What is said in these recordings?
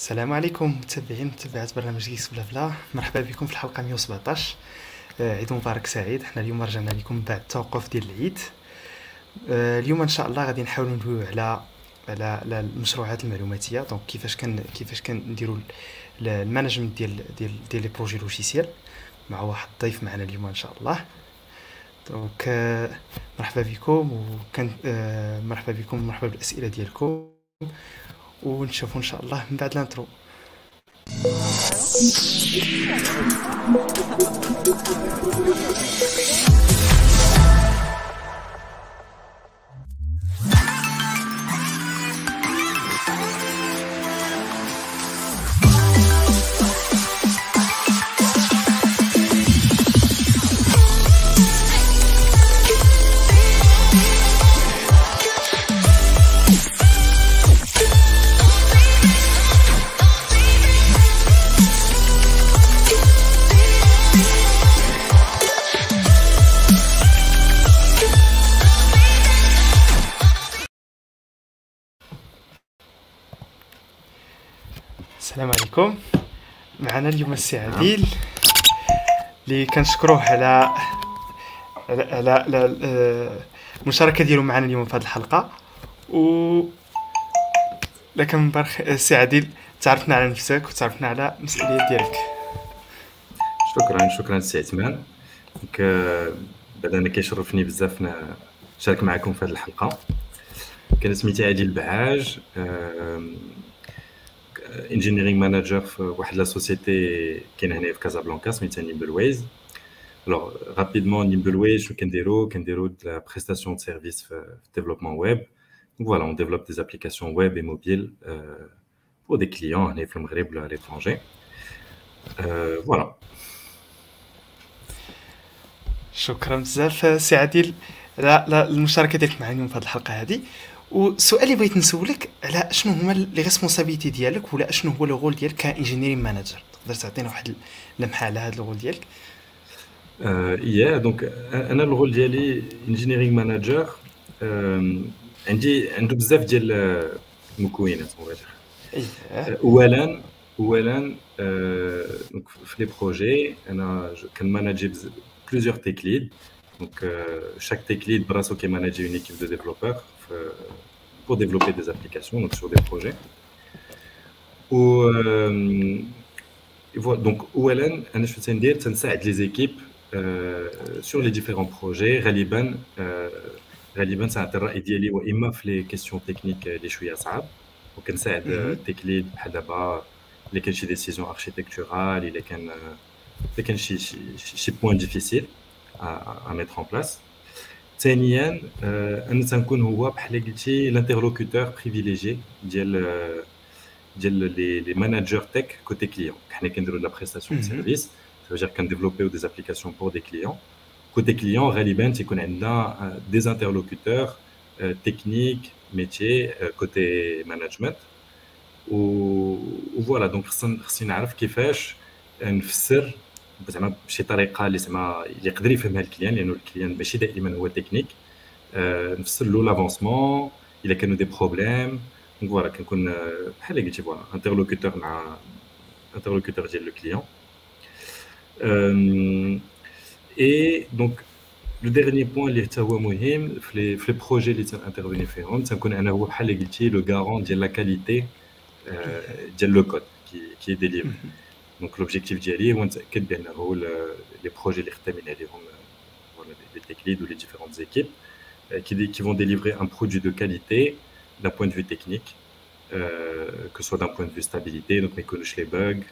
السلام عليكم متابعين متابعات برنامج كيكس بلا بلا. مرحبا بكم في الحلقة 117 آه، عيد مبارك سعيد. حنا اليوم رجعنا لكم بعد التوقف ديال العيد. آه، اليوم إن شاء الله غادي نحاولوا ندويو على على على المشروعات المعلوماتية. دونك كيفاش كان كيفاش كنديروا المانجمنت ديال ديال ديال لي بروجي لوجيسيال. مع واحد الضيف معنا اليوم إن شاء الله. دونك آه، مرحبا بكم وكان مرحبا بكم مرحبا بالأسئلة ديالكم. ونشوفوا إن شاء الله من بعد الانترو السلام معنا اليوم السي عديل اللي كنشكروه على على على, على آه، المشاركة ديالو معنا اليوم في هذه الحلقة. و لكن برخ السي عديل تعرفنا على نفسك وتعرفنا على المسؤوليات ديالك. شكرا شكرا سي عثمان. دونك آه، بعد أنا كيشرفني بزاف نشارك معكم في هذه الحلقة. كان سميتي عادل بهاج انجينيرينغ مانجر في واحد لا سوسيتي كاينه هنا في كازابلانكا سميتها نيمبل ويز الوغ رابيدمون نيمبل ويز شنو كنديرو كنديرو د لا بريستاسيون دو سيرفيس في الديفلوبمون ويب فوالا اون ديفلوب دي ابليكاسيون ويب اي موبيل بور دي كليون هنا في المغرب ولا ليترونجي فوالا شكرا بزاف سي عادل على المشاركه ديالك معنا اليوم في هذه الحلقه هذه والسؤال اللي بغيت نسولك على شنو هما لي ريسبونسابيلتي ديالك ولا شنو هو لو رول ديالك كانجينيرين مانجر تقدر تعطينا واحد اللمحه على هذا الرول ديالك؟ يا دونك أنا الرول ديالي انجينيرينغ مانجر عندي عنده بزاف ديال المكونات اولا اولا في لي بروجي أنا كنماناجي بليزيور تيك ليد دونك chaque tech lead براسو كيماناجي une équipe de pour développer des applications donc sur des projets. Ou, euh, donc OLN, ça aide les équipes euh, sur les différents projets. Raliban, Raliban, ça a été idéalisé ou imma les questions techniques les chouïa saab. Donc ça aide tech lead d'abord les quelques décisions architecturales, les quelques points difficiles à, à mettre en place. ثانيا انا تنكون هو بحال قلتي l'interlocuteur privilégié ديال ديال لي لي ماناجر تك كوتي كليون حنا كنديروا لا بريستاسيون دو سيرفيس سو كنديفلوبيو دي ابليكاسيون بور دي كليون كوتي كليون غالبا تيكون عندنا دي انترلوكوتور تكنيك ميتي كوتي مانجمنت و فوالا دونك خصني نعرف كيفاش نفسر زعما بشي طريقه اللي زعما اللي يقدر يفهمها الكليان لانه الكليان ماشي دائما هو تكنيك نفسر له لافونسمون الا كانوا دي بروبليم دونك فوالا كنكون بحال اللي قلتي فوالا انترلوكوتور مع انترلوكوتور ديال لو كليون اي دونك لو ديرني بوين اللي حتى هو مهم في لي في لي بروجي اللي تنانترفيني فيهم تنكون انا هو بحال اللي قلتي لو غارون ديال لا كاليتي ديال لو كود كي كي ديليفر دونك لوبجيكتيف ديالي هو نتاكد بانه لي بروجي اللي خدامين عليهم voilà les tech leads ou les différentes équipes qui, qui vont délivrer un produit de qualité d'un point de vue technique euh, que ce soit d'un point de vue stabilité donc méconnaître les bugs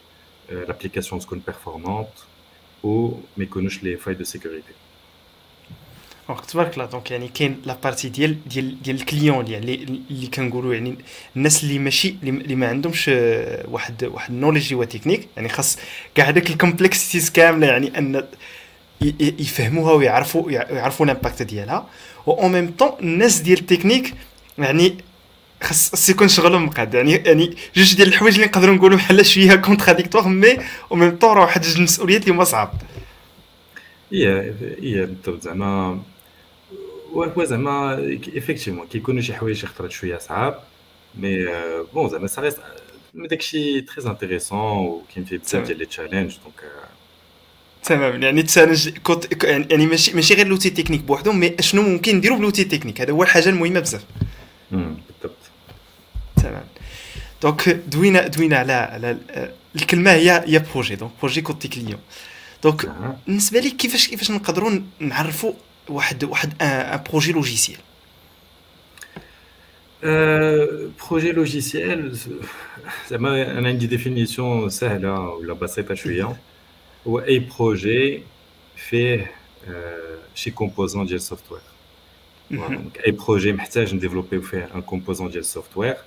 euh, l'application de seconde performante ou méconnaître les failles de sécurité دونك تبارك الله دونك يعني كاين لا بارتي ديال ديال ديال الكليون اللي اللي كنقولوا يعني الناس اللي ماشي اللي ما عندهمش واحد واحد النوليجي هو تكنيك يعني خاص كاع هذاك الكومبلكسيتيز كامله يعني ان يفهموها ويعرفوا يعرفوا الامباكت ديالها و اون ميم طون الناس ديال التكنيك يعني خاص يكون شغلهم مقاد يعني يعني جوج ديال الحوايج اللي نقدروا نقولوا بحال شوية كونتراديكتوار مي أو ميم طون راه واحد جوج المسؤوليات اللي هما صعاب هي هي بالضبط زعما هو زعما ايفيكتيفمون كيكونوا شي حوايج خطرات شوية صعاب مي بون زعما سا ريست داكشي تري انتريسون وكاين فيه بزاف ديال لي تشالنج دونك تمام يعني تسالج كوت يعني ماشي ماشي غير لوتي تكنيك بوحدهم مي شنو ممكن نديرو بلوتي تكنيك هذا هو الحاجة المهمه بزاف بالضبط تمام دونك دوينا دوينا على على الكلمة هي هي بروجي دونك بروجي كوتي كليون دونك بالنسبة لي كيفاش كيفاش نقدروا نعرفوا واحد واحد ان بروجي لوجيسيال بروجي لوجيسيال زعما انا عندي ديفينيسيون سهله ولا بسيطه شويه هو اي بروجي فيه شي كومبوزون ديال السوفتوير دونك اي بروجي محتاج نديفلوبيو فيه ان كومبوزون ديال السوفتوير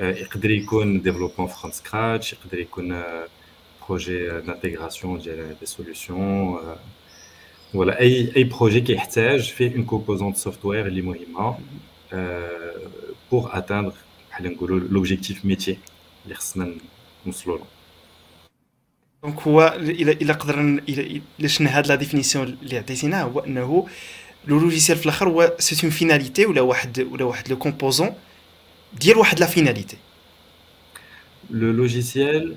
يقدر يكون ديفلوبمون فروم سكراتش يقدر يكون بروجي دانتيغراسيون ديال دي سوليوشن ولا اي اي بروجي كيحتاج فيه اون كومبوزون سوفتوير اللي مهمه بور اتاندر بحال نقولوا لوبجيكتيف ميتي اللي خصنا نوصلوا له دونك هو الى الى قدرنا الى شفنا هاد لا ديفينيسيون اللي عطيتينا هو انه لو لوجيسيال في الاخر هو سي اون فيناليتي ولا واحد ولا واحد لو كومبوزون ديال واحد لا فيناليتي لو لوجيسيال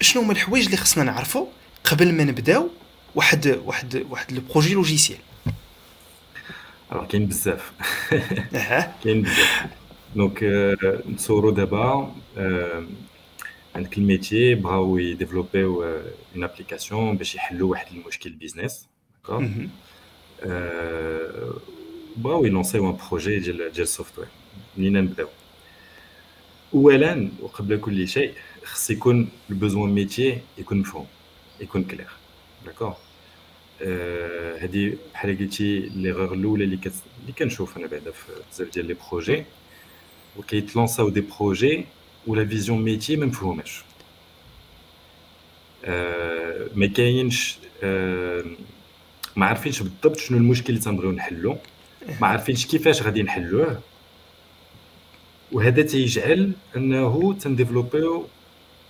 شنو هما الحوايج اللي خصنا نعرفوا قبل ما نبداو واحد واحد واحد لو بروجي لوجيسيال؟ ألوغ كاين بزاف. كاين بزاف. دونك نتصوروا دابا عندك الميتي بغاو يديفلوبيو اون ابليكاسيون باش يحلوا واحد المشكل بيزنس داكوغ بغاو يلونسيو ان بروجي ديال ديال السوفتوير منين نبداو؟ اولا وقبل كل شيء خص يكون البوزوان ميتي يكون مفهوم يكون كلير. داكوغ هادي بحال قلتي ليغور الأولى اللي كت... اللي كنشوف أنا بعدا في بزاف ديال لي بروجي وكيتلونساو دي بروجي ولا فيزيون ميتي ما مفهوماش. أه ما كاينش أه ما عارفينش بالضبط شنو المشكل اللي تنبغيو نحلو ما عارفينش كيفاش غادي نحلوه وهذا تيجعل أنه تنديفلوبيو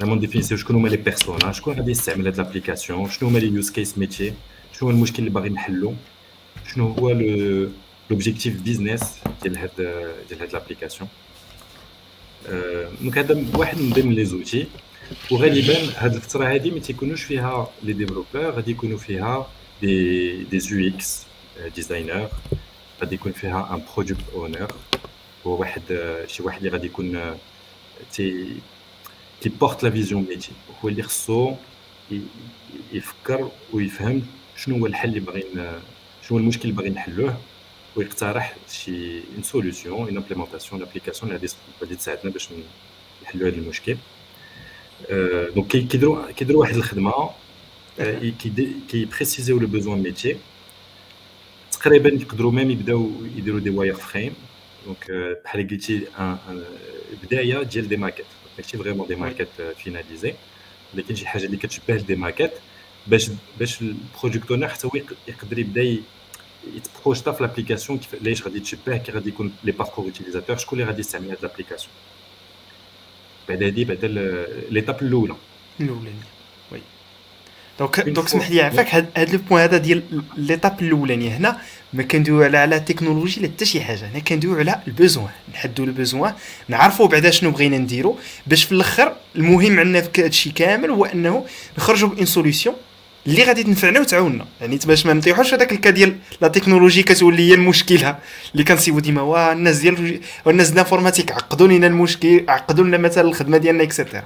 زعما ديفينيسيو شكون هما لي بيرسونا شكون غادي يستعمل هاد لابليكاسيون شنو هما لي يوز كيس ميتي شنو هو المشكل اللي باغي نحلو شنو هو لوبجيكتيف بيزنس ديال هاد ديال هاد لابليكاسيون دونك هذا واحد من ضمن لي زوتي وغالبا هاد الفتره هادي ما تيكونوش فيها لي ديفلوبور غادي يكونوا فيها دي دي يو اكس ديزاينر غادي يكون فيها ان برودكت اونر هو واحد شي واحد اللي غادي يكون تي كي بورت لا فيزيون ميتي هو اللي خصو يفكر ويفهم شنو هو الحل اللي باغي شنو هو المشكل اللي باغي نحلوه ويقترح شي اون سوليوشن اون امبليمونطاسيون لابليكاسيون اللي غادي تساعدنا باش نحلوا هذا المشكل دونك كيديروا كيديروا واحد الخدمه كيبريسيزيو لو بوزوان ميتي تقريبا يقدروا ميم يبداو يديروا دي واير فريم دونك بحال قلتي بدايه ديال دي ماكيت ماشي فريمون دي ماكيت فيناليزي. ولكن شي حاجة اللي كتشبه دي ماكيت باش باش البرودكت اونر حتى هو يقدر يبدا يتبروجتا في لابليكاسيون علاش غادي تشبه كي غادي يكون لي باركور يوتيليزاتور شكون اللي غادي يستعمل هاد لابليكاسيون. بعد هادي بعد ليتاب الأولى. الاولانيه وي دونك دونك سمح لي عفاك هاد لو بوين هذا ديال ليتاب الاولانيه هنا ما كندويو على على تكنولوجي لا حتى شي حاجة هنا كندويو على البوزوان نحدوا البوزوان نعرفوا بعدا شنو بغينا نديرو باش في الآخر المهم عندنا في هادشي كامل هو انه نخرجوا بان سوليسيون اللي غادي تنفعنا وتعاوننا يعني باش ما نطيحوش هذاك الكا ديال لا تكنولوجي كتولي هي المشكلة اللي كنصيبو ديما وا الناس ديال الناس ديال الانفورماتيك عقدوا لنا المشكل عقدوا لنا مثلا الخدمه ديالنا اكسيتيرا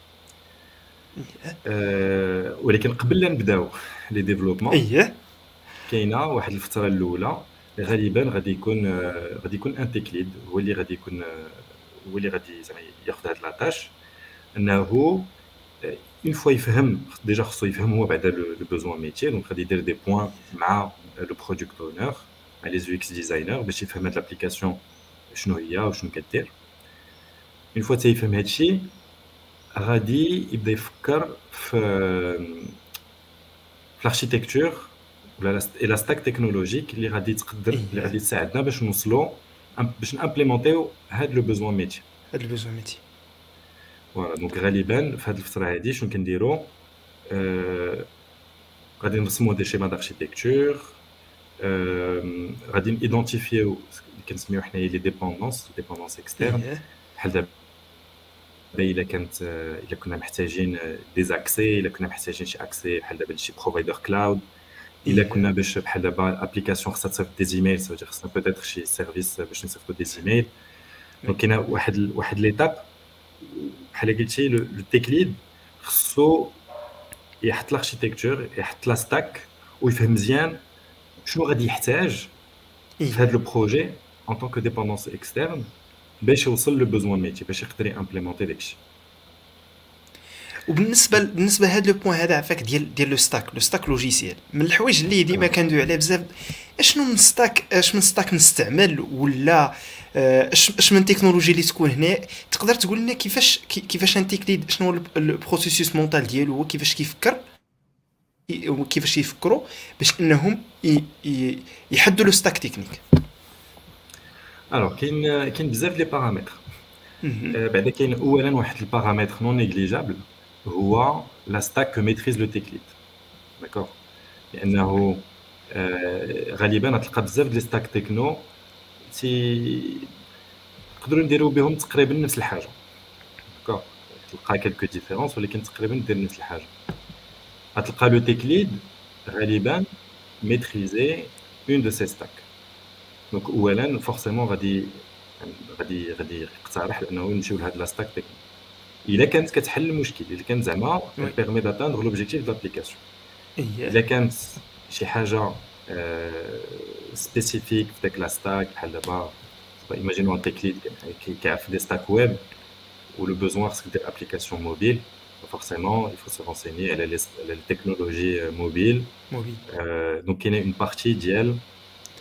سامبليكي ولكن قبل لا نبداو لي ديفلوبمون اييه كاينة واحد الفترة الأولى غالبا غادي يكون غادي يكون ان تيك ليد هو اللي غادي يكون هو اللي غادي زعما ياخذ هاد لاطاش أنه اون فوا يفهم ديجا خصو يفهم هو بعدا لو بوزوان ميتي دونك غادي يدير دي بوين مع لو برودكت اونر مع لي زو إكس ديزاينر باش يفهم هاد لابليكاسيون شنو هي وشنو كدير. اون فوا تيفهم هادشي غادي يبدا يفكر في في الاركيتكتور ولا لا ستاك تكنولوجيك اللي غادي تقدر اللي غادي تساعدنا باش نوصلوا باش نامبليمونتيو هاد لو بوزوان ميتي هاد البوزوان ميتي فوالا دونك غالبا في هاد الفتره هادي شنو كنديرو غادي نرسمو دي شيما داركتيكتور غادي نيدونتيفيو اللي كنسميو حنايا لي ديبوندونس ديبوندونس اكسترن بحال دابا الا كانت الا كنا محتاجين دي زاكسي الا كنا محتاجين شي اكسي بحال دابا شي بروفايدر كلاود الا كنا باش بحال دابا ابليكاسيون خصها تصيفط دي زيميل سو خصنا بوتيتر شي سيرفيس باش نصيفطو دي زيميل دونك كاينه واحد واحد ليتاب بحال قلتي لو تيك ليد خصو يحط الاركيتكتور يحط لا ستاك ويفهم مزيان شنو غادي يحتاج في هذا لو بروجي ان طونك ديبوندونس اكسترن باش يوصل لو بوزوان ميتي باش يقدر يامبليمونتي داكشي. وبالنسبة بالنسبة لهذا لو بوين هذا عفاك ديال ديال لو ستاك لو ستاك لوجيسيال. من الحوايج اللي ديما كندوي عليه بزاف أشنو من ستاك اش من ستاك نستعمل ولا اش أش من تكنولوجي اللي تكون هنا؟ تقدر تقول لنا كيفاش كيفاش ان تيك ليد شنو هو البروسيسوس مونتال ديالو هو كيفاش كيفكر وكيفاش يفكروا باش إنهم يحدوا لو ستاك تكنيك. الوغ كاين كاين بزاف لي بارامتر بعدا كاين اولا واحد البارامتر نون نيجليجابل هو لا ستاك كو ميتريز لو تيك ليد داكوغ لانه غالبا تلقى بزاف ديال ستاك تكنو تي نقدروا نديرو بهم تقريبا نفس الحاجه داكوغ تلقى كالكو ديفيرونس ولكن تقريبا دير نفس الحاجه غتلقى لو تيك ليد غالبا ميتريزي اون دو سي ستاك دونك اولا فورسيمون غادي غادي غادي يقترح لانه نمشيو لهاد لا ستاك تكنيك الا كانت كتحل المشكل الا كانت زعما بيرمي داتاندغ لوبجيكتيف دابليكاسيون الا كانت شي حاجه سبيسيفيك في داك لا ستاك بحال دابا ايماجينو ان تيك ليد كيعرف دي ستاك ويب ولو بوزوان خصك دير ابليكاسيون موبيل forcément, il faut se renseigner à la, la technologie mobile. Mobile. Euh, donc, il y a une partie d'elle.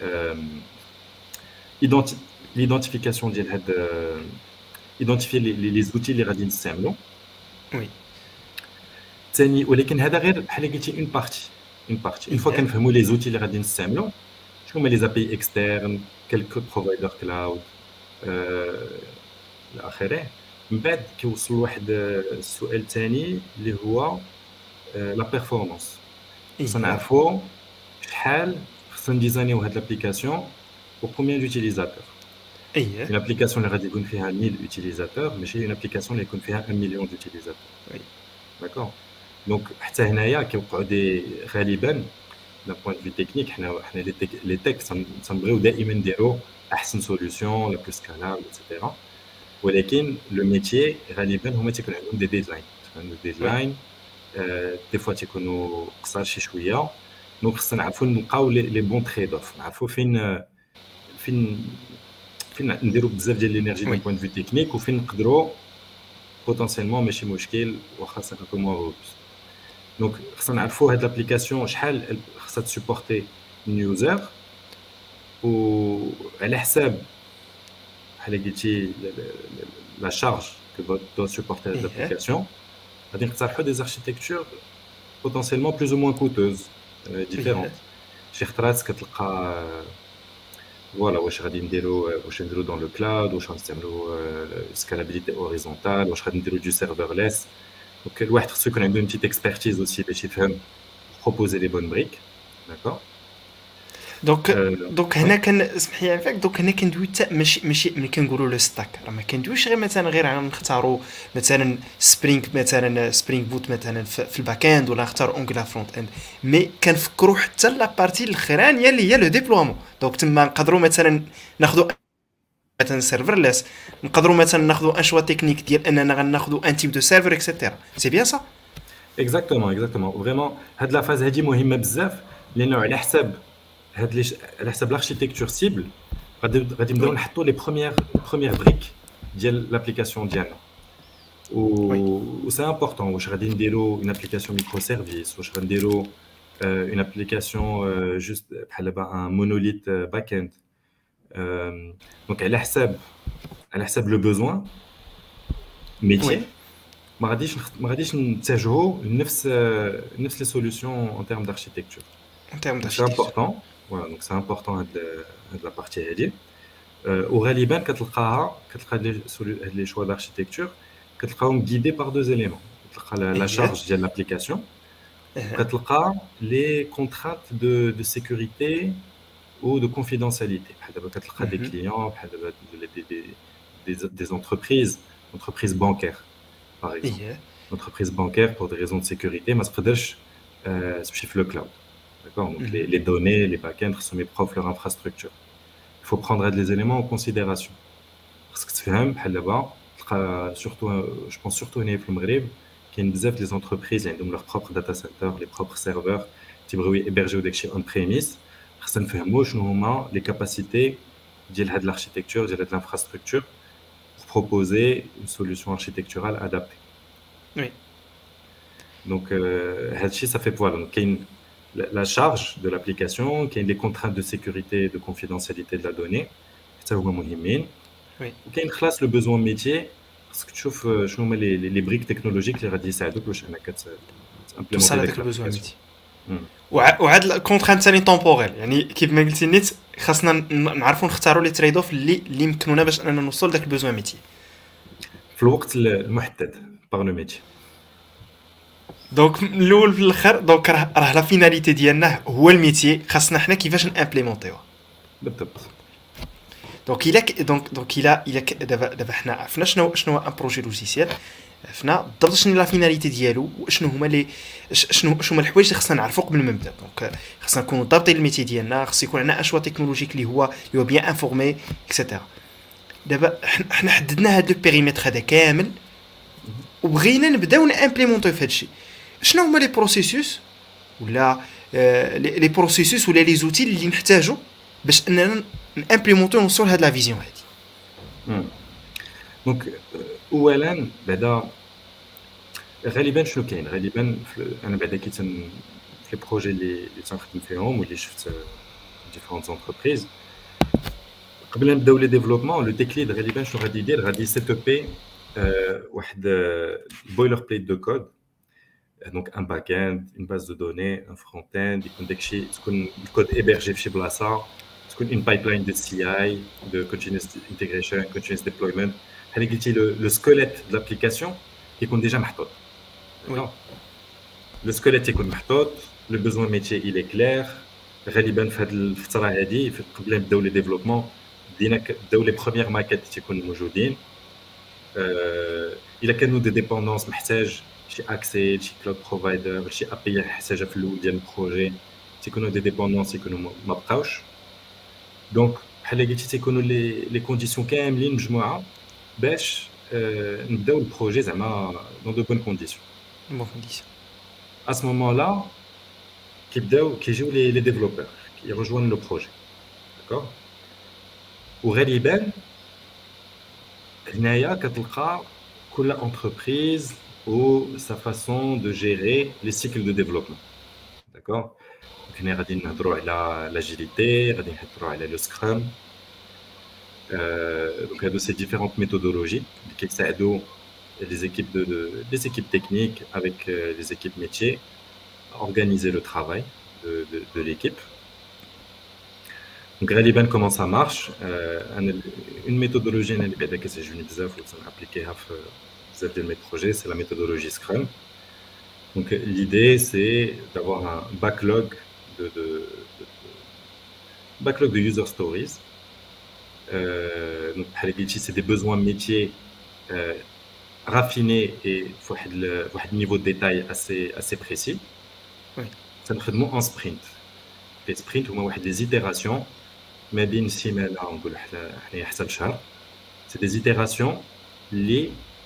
Euh, identi l'identification d'elle, euh, identifier les, les, les outils اللي غادي نستعملوا. Oui. ثاني ولكن هذا غير بحال قلتي اون بارتي اون بارتي اون فوا كنفهموا لي زوتي اللي غادي نستعملوا شنو هما لي زابي اكسترن كلكو بروفايدر كلاود الى اخره من بعد كيوصل لواحد السؤال الثاني اللي هو لا بيرفورمانس خصنا نعرفوا شحال خصنا نديزاينيو هاد لابليكاسيون و كومبيان دوتيليزاتور اييه اون ابليكاسيون اللي غادي يكون فيها 1000 يوتيليزاتور ماشي اون ابليكاسيون اللي يكون فيها 1 مليون دوتيليزاتور وي داكوغ دونك حتى هنايا كيوقعوا دي غالبا دان بوين دو تكنيك حنا حنا لي تك لي تك تنبغيو دائما نديرو احسن سوليوشن لا بلوس سكالابل اكسيتيرا ولكن لو ميتيي غالبا هما تيكون عندهم دي ديدلاين عندهم ديدلاين دي فوا تيكونوا قصار شي شويه دونك خصنا نعرفوا نلقاو لي بون تريد اوف نعرفوا فين فين فين نديروا بزاف ديال الانرجي دون بوين دو تكنيك وفين نقدروا بوتونسيلمون ماشي مشكل واخا سا بو موا روبوست دونك خصنا نعرفوا هاد لابليكاسيون شحال خصها تسوبورتي اليوزر وعلى حساب بحال قلتي لا شارج que doit supporter l'application غادي نقترحوا دي اركيتكتور بوتونسيلمون بلوز او موان كوتوز ديفيرونت شي خطرات كتلقى فوالا واش غادي نديرو واش نديرو دون لو كلاود واش غنستعملو سكالابيليتي اوريزونتال واش غادي نديرو دو سيرفرليس Donc, الواحد خصو يكون عنده une petite expertise aussi باش يفهم proposer les bonnes briques d'accord دونك دونك هنا كان سمح لي عفاك. دونك هنا كندوي حتى ماشي ماشي ملي كنقولوا لو ستاك راه ما كندويش غير مثلا غير على نختاروا مثلا سبرينغ مثلا سبرينغ بوت مثلا في الباك اند ولا نختار اونجلا فرونت اند مي كنفكروا حتى لا بارتي الاخرانيه اللي هي لو ديبلومون دونك تما نقدروا مثلا ناخذوا مثلا سيرفرليس نقدروا مثلا ناخذوا ان شوا تكنيك ديال أننا غناخذوا ان تيب دو سيرفر اكسيتيرا سي بيان سا اكزاكتومون اكزاكتومون فريمون هاد لا فاز هادي مهمة بزاف لأنه على حساب هاد لي على حساب لاركتيكتور سيبل غادي غادي نبداو نحطوا لي بروميير بروميير بريك ديال لابليكاسيون ديالنا و سي امبورطون واش غادي نديرو اون ابليكاسيون ميكرو سيرفيس واش غنديرو اون ابليكاسيون جوست بحال دابا ان مونوليت باك اند دونك على حساب على حساب لو بوزوان ميتي ما غاديش ما غاديش نتجهوا لنفس نفس لي سوليوشن ان تيرم d'architecture en termes C'est important. Donc c'est important de, la partie alliée. Euh, au Raliban, les choix d'architecture, guidés par deux éléments. La, la charge de l'application, uh-huh. les contraintes de, sécurité ou de confidentialité. des uh-huh. clients, des, des, des entreprises, entreprises bancaires, par exemple. Entreprises bancaires, pour des raisons de sécurité, mais euh, le cloud. D'accord Donc les, les, données, les backends sont mes propres leur infrastructure. Il faut prendre les éléments en considération. Parce que tu fais surtout, je pense surtout au Maghreb, qu'il y a des entreprises qui ont leurs propres data centers, les propres serveurs, qui sont hébergés on-premise. Ça ne fait pas les capacités de l'architecture, de l'infrastructure pour proposer une solution architecturale adaptée. Oui. Donc, euh, ça fait voilà. Donc, il y a une, la charge de l'application, qui a des contraintes de sécurité et de confidentialité de la donnée. Ça, c'est مهمين. Oui. وكاين خلاص le besoin métier parce que تشوف شنو هما les, les briques technologiques اللي غادي يساعدوك باش انك تمبليمونتي هذاك البوزوان ميتي وعاد الكونترانت ثاني تومبوريل يعني كيف ما قلتي نيت خاصنا نعرفوا نختاروا لي تريد اوف اللي اللي يمكنونا باش اننا نوصل لذاك البوزوان ميتي في الوقت المحدد باغ لو ميتي دونك من الأول في الآخر دونك راه راه لا فيناليتي ديالنا هو الميتي خاصنا حنا كيفاش نامبليمونتيوه بالضبط. دونك الا دونك دونك الا الا دابا دابا حنا عرفنا شنو شنو ان بروجي لوجيسيال عرفنا بالضبط شنو لا فيناليتي ديالو وشنو هما لي شنو شنو هما الحوايج اللي خصنا نعرفوا قبل ما نبدا دونك خصنا نكونوا ضابطين الميتي ديالنا خص يكون عندنا اشوا تكنولوجيك اللي هو اللي هو بيان انفورمي اكسيتيرا دابا حنا حددنا هذا البيريمتر هذا كامل وبغينا نبداو نامبليمونتو في هذا الشيء شنو هما لي بروسيسوس ولا لي بروسيسوس ولا لي زوتي اللي نحتاجو باش اننا نامبليمونتو نوصل لهاد لا فيزيون هادي دونك اولا بعدا غالبا شنو كاين غالبا انا بعدا كي تن في لي بروجي اللي اللي تنخدم فيهم واللي شفت ديفيرونت زونتربريز قبل ما نبداو لي ديفلوبمون لو تيك ليد غالبا شنو غادي يدير غادي سيت بي واحد بويلر بليت دو كود donc un back-end, une base de données, un front-end, يكون داكشي تكون الكود hébergé في شي بلاصه تكون une pipeline de CI, de continuous integration, continuous deployment. بحال قلتي لو سكوليت de l'application يكون ديجا محطوط. لو سكوليت يكون محطوط، لو بوزوان ميتي il est clair. غالبا في هذه الفتره هذه قبل ما نبداو لي ديفلوبمون بدينا بداو لي بروميير ماكيت تيكونوا موجودين. الا كانوا دي ديبوندونس محتاج شي اكسي شي كلاود بروفايدر شي ابي حاجه في الاول ديال البروجي تيكونوا دي ديبوندونس يكونوا ما بقاوش دونك بحال قلتي تيكونوا لي لي كونديسيون كاملين مجموعه باش آه نبداو البروجي زعما دون دو بون كونديسيون بون كونديسيون ا سو مومون لا كيبداو كيجيو لي لي ديفلوبور يرجوان لو بروجي داكوغ وغالبا هنايا كتلقى كل انتربريز ou sa façon de gérer les cycles de développement. D'accord Donc, on a l'agilité, le Scrum. Euh, donc, il y a ces différentes méthodologies qui aident les équipes, de, équipes techniques avec euh, les équipes métiers à organiser le travail de, de, de l'équipe. Donc, Raliban, comment ça marche euh, Une méthodologie, je vais appliquer de mes projets, c'est la méthodologie Scrum. Donc l'idée, c'est d'avoir un backlog de, backlog de user stories. Euh, donc, c'est des besoins métiers euh, raffinés et un niveau de détail assez, assez précis. Oui. Ça nous fait en sprint. Les sprints, des itérations, mais bien semaine, c'est des itérations liées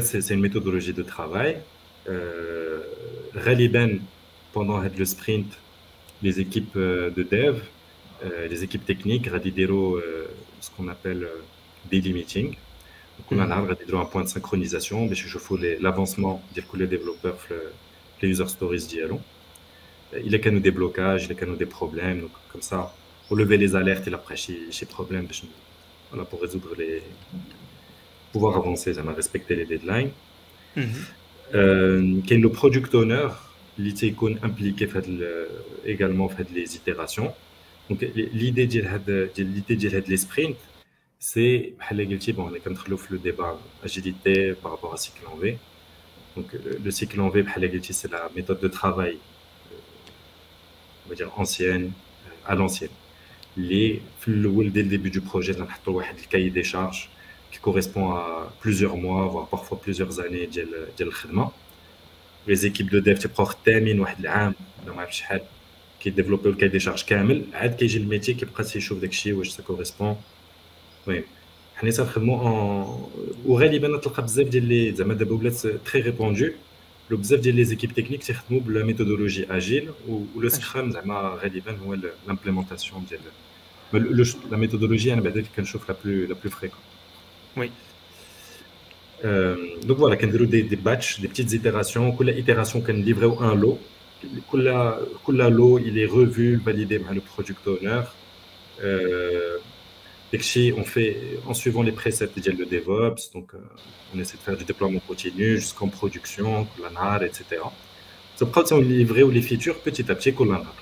c'est une méthodologie de travail. Euh, pendant le sprint, les équipes euh, de dev, euh, les équipes techniques, radidero euh, ce qu'on appelle daily meeting. Donc, on a mm-hmm. un point de synchronisation, mais je fais l'avancement les développeurs, les user stories d'Yalon. Il y a qu'à nous des blocages, il y a qu'à nous des problèmes. Donc, comme ça, pour lever les alertes et après, chez problèmes, voilà, pour résoudre les, pouvoir avancer, ça m'a respecté les deadlines. Mm -hmm. euh, le product owner, il est impliqué également fait les itérations. Donc l'idée de l'idée de les sprints, c'est bon, on est comme le débat agilité par rapport à cycle en V. Donc le cycle en V, c'est la méthode de travail, euh, on va dire ancienne, euh, à l'ancienne. Les, dès le début du projet, on a le cahier des charges qui correspond à plusieurs mois, voire parfois plusieurs années de l'khidma. Les équipes de dev تيبقاو خدامين واحد العام ولا ما عرفتش شحال كيديفلوبيو الكاي دي شارج كامل عاد كيجي الميتي كيبقى تيشوف داك الشيء واش سا كوريسبون المهم حنا تنخدمو اون وغالبا تلقى بزاف ديال لي زعما دابا ولات تري ريبوندو لو بزاف ديال لي زيكيب تكنيك تيخدموا بلا ميثودولوجي اجيل ولو سكرام زعما غالبا هو لامبليمونطاسيون ديال لا ميثودولوجي انا بعدا كنشوف لا بلو لا بلو فريكون oui. Euh, donc voilà, quand des, des batchs, des petites itérations, la itération livre un lot, la lot il est revu, validé par le product owner. Euh, on fait en suivant les préceptes de DevOps, donc euh, on essaie de faire du déploiement continu jusqu'en production, etc. Ça prend on livrer ou les features petit à petit Kulanar.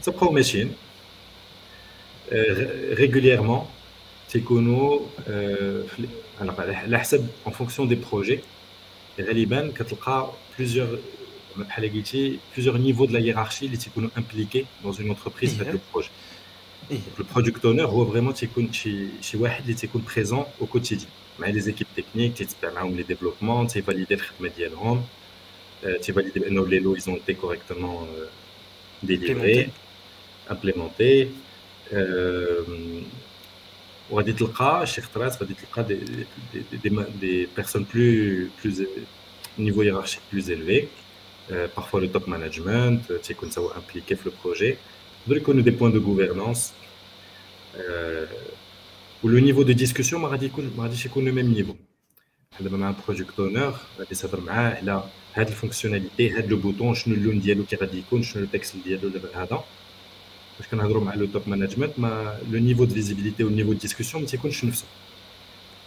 Ça prend machine euh, régulièrement تيكونوا على على حسب en fonction des projets غالبا كتلقى plusieurs بحال قلتي plusieurs niveaux de la hiérarchie اللي تيكونوا impliqués dans une entreprise في هذا البروجي le product owner هو فريمون تيكون شي شي واحد اللي تيكون بريزون au quotidien مع لي زيكيب تكنيك تيتبع معاهم لي ديفلوبمون تيفاليدي الخدمه ديالهم تيفاليدي بانه لي لو ايزون تي كوريكتومون ديليفري امبليمونتي وغادي تلقى شي خطرات غادي تلقى دي دي دي بيرسون بلو بلو نيفو hiérarchique plus élevé euh, parfois le top management تيكون سوا impliqué في le projet يقدروا يكونوا des points de gouvernance euh, le niveau de discussion ما غادي يكون ما غاديش يكون le même niveau بحال دابا مع البروجيكت اونر غادي تهضر معاه على هاد الفونكسيوناليتي هاد لو بوطون شنو اللون ديالو كي غادي يكون شنو التكست ديالو دابا هذا باش كنهضروا مع لو توب مانجمنت ما لو نيفو دو فيزيبيليتي والنيفو دو ديسكسيون ما تيكونش نفسه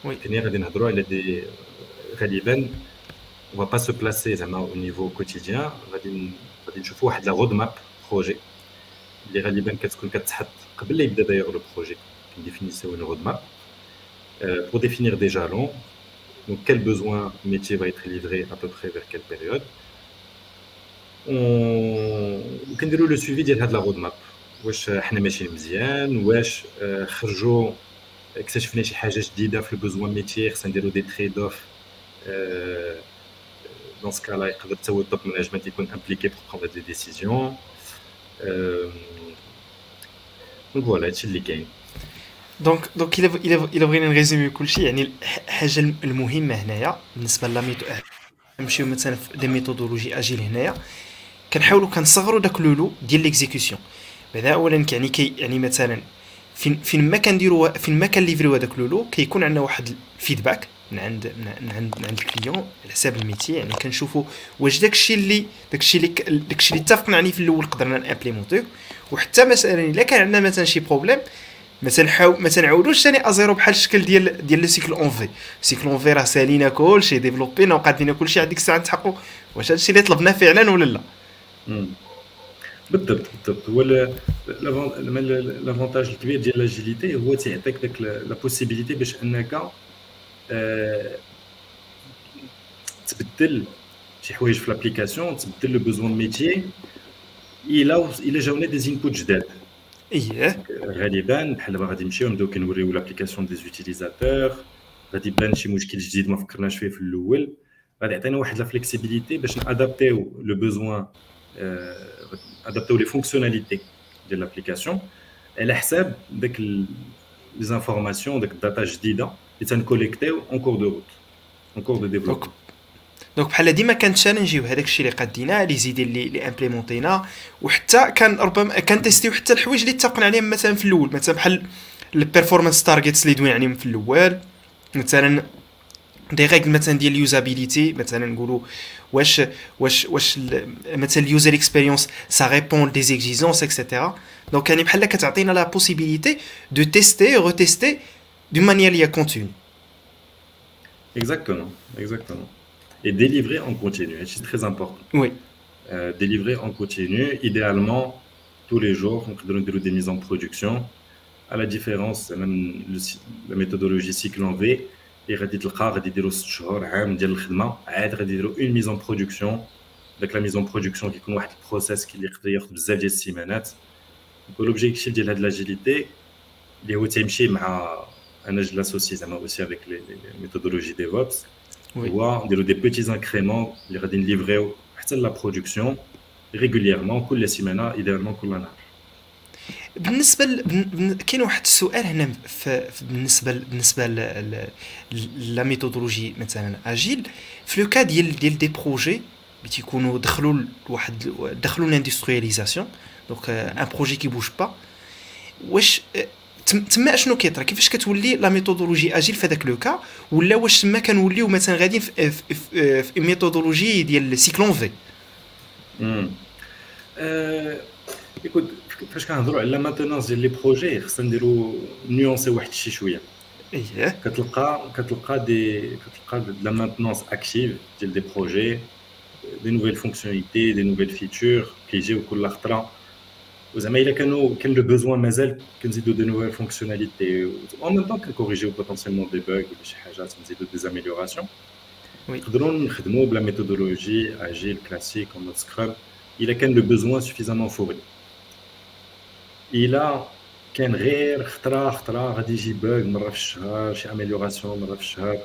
وي يعني غادي نهضروا على دي غالبا on va pas se placer زعما au niveau quotidien غادي غادي نشوفوا واحد لا رود ماب بروجي اللي غالبا كتكون كتحط قبل لا يبدا داير لو بروجي كنديفينيسيو une road map euh, pour définir des jalons donc quel besoin métier va être livré à peu près vers quelle période on كنديروا لو سويفي ديال هاد لا رود ماب واش حنا ماشيين مزيان واش آه، خرجوا اكتشفنا شي حاجة جديدة في البوزوان ميتي خصنا نديرو دي تريد اوف دون سكالا يقدر حتى هو مانجمنت يكون امبليكي بور بروندر دي ديسيزيون دونك فوالا هادشي اللي كاين دونك دونك الا الا بغينا نريزومي كلشي يعني الحاجة المهمة هنايا بالنسبة لاميتو نمشيو مثلا في لي ميثودولوجي اجيل هنايا. كنحاولوا كنصغروا داك لولو ديال ليكزيكسيون بعدا اولا يعني كي يعني مثلا فين فين ما كنديروا فين ما كنليفريو هذاك لولو كيكون عندنا واحد الفيدباك من عند من عند من عند الكليون على حساب الميتي يعني كنشوفوا واش داكشي اللي داكشي اللي داكشي اللي اتفقنا عليه في الأول قدرنا نامبليمونتيو وحتى مثلا إلا كان عندنا مثلا شي بروبليم ما تنحاول ما تنعاودوش ثاني ازيرو بحال الشكل ديال ديال لو سيكل اون في سيكل اون في راه سالينا كلشي ديفلوبينا وقادين كلشي هذيك الساعة نتحققوا واش هادشي اللي طلبناه فعلا ولا لا. بالضبط بالضبط هو لافونتاج الكبير ديال لاجيليتي هو تيعطيك داك لا بوسيبيليتي باش انك آه، تبدل شي حوايج في لابليكاسيون تبدل لو بوزوان ميتيي الا الا جاونا دي انبوت جداد اييه غالبا بحال دابا غادي نمشيو نبداو كنوريو لابليكاسيون دي زوتيليزاتور غادي يبان شي مشكل جديد ما فكرناش فيه في الاول غادي يعطينا واحد لا فليكسيبيليتي باش نادابتيو لو بوزوان ادابتيو لي فونكسيوناليتي ديال لابليكاسيون على حساب داك لي زانفورماسيون داك الداتا جديده اللي تنكوليكتيو اون كور دو روت اون كور دو ديفلوبمون دونك بحال ديما كنتشالنجيو هذاك الشيء اللي قدينا لي زيدي اللي اللي امبليمونتينا وحتى كان ربما كنتيستيو حتى الحوايج اللي اتفقنا عليهم مثلا في الأول. مثلا بحال البيرفورمانس تارجيتس اللي دوينا عليهم في الأول. مثلا دي ريغل مثلا ديال اليوزابيليتي مثلا نقولوا واش واش واش مثلا اليوزر اكسبيريونس سا ريبون دي زيكزيجونس اكسيتيرا دونك يعني بحال كتعطينا لا بوسيبيليتي دو تيستي روتيستي دون مانيير لي كونتيني Exactement, exactement. Et délivrer en continu, c'est très important. Oui. Euh, délivrer en continu, idéalement tous les jours, on peut des mises en production. À la différence, même le, la méthodologie cycle en V, اللي غادي تلقى غادي يديروا ست شهور عام ديال الخدمه عاد غادي يديروا اون ميزون برودكسيون داك لا ميزون برودكسيون كيكون واحد البروسيس اللي يقدر ياخذ بزاف ديال السيمانات لوبجيكتيف ديال هاد لاجيليتي اللي هو تيمشي مع انا جو لاسوسي زعما اوسي افيك لي ميثودولوجي ديفوبس هو نديروا دي بيتي انكريمون اللي غادي نليفريو حتى لا برودكسيون ريغوليرمون كل سيمانه ايديالمون كل نهار بالنسبة ل... كاين واحد السؤال هنا في... بالنسبة ل... بالنسبة لا ميثودولوجي مثلا أجيل في لو كا ديال ديال دي بروجي اللي تيكونوا دخلوا لواحد دخلوا لاندسترياليزاسيون دونك ان بروجي كي بوج با. واش تما أشنو كيطرا؟ كيفاش كتولي لا ميثودولوجي أجيل في هذاك لو كا؟ ولا واش تما كنوليو مثلا غاديين في, في, في, في ميثودولوجي ديال سيكلون في؟ امم ايكوت فاش كنهضروا على ماتونونس ديال لي بروجي خصنا نديرو نيونسي واحد الشيء شويه اييه كتلقى كتلقى دي كتلقى لا ماتونونس اكتيف ديال دي بروجي دي نوفيل فونكسيوناليتي دي نوفيل فيتشر كيجيو كل خطره وزعما الا كانوا كان لو بوزوان مازال كنزيدو دي نوفيل فونكسيوناليتي اون ميم طون كنكوريجيو بوتونسيالمون دي باغ ولا شي حاجات نزيدو دي زاميليوراسيون نقدروا نخدموا بلا ميثودولوجي اجيل كلاسيك اون مود سكرام الا كان لو بوزوان سوفيزامون فوري الا كان غير خطره خطره غادي يجي باغ مره في الشهر شي اميليوراسيون مره في الشهر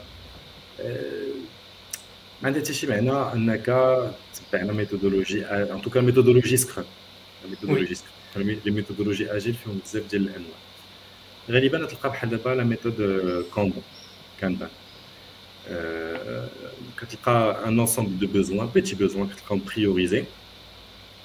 ما عندها حتى شي معنى انك تبع لا ميثودولوجي ان توكا ميثودولوجي سكرام ميثودولوجي سكرام لي ميثودولوجي اجيل فيهم بزاف ديال الانواع غالبا تلقى بحال دابا لا ميثود كوندون كانبان كتلقى ان انسومبل دو بوزوان بيتي بوزوان كتلقاهم بريوريزي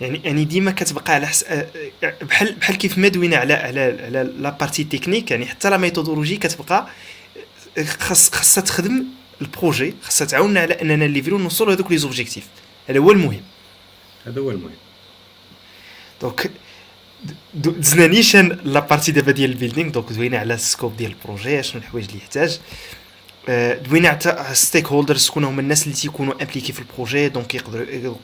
يعني يعني ديما كتبقى على حس... بحال بحال كيف ما دوينا على على على لا بارتي تكنيك يعني حتى لا ميثودولوجي كتبقى خاص خاصها تخدم البروجي خاصها تعاوننا على أننا نليفرو نوصلوا هذوك لي زوبجيكتيف هذا هو المهم. هذا هو المهم. دونك دزنا نيشان لا بارتي دابا ديال البيلدينغ دونك دوينا على السكوب ديال البروجي شنو الحوايج اللي يحتاج. دوينا حتى ستيك هولدرز شكون هما الناس اللي تيكونوا امبليكي في البروجي دونك يقدروا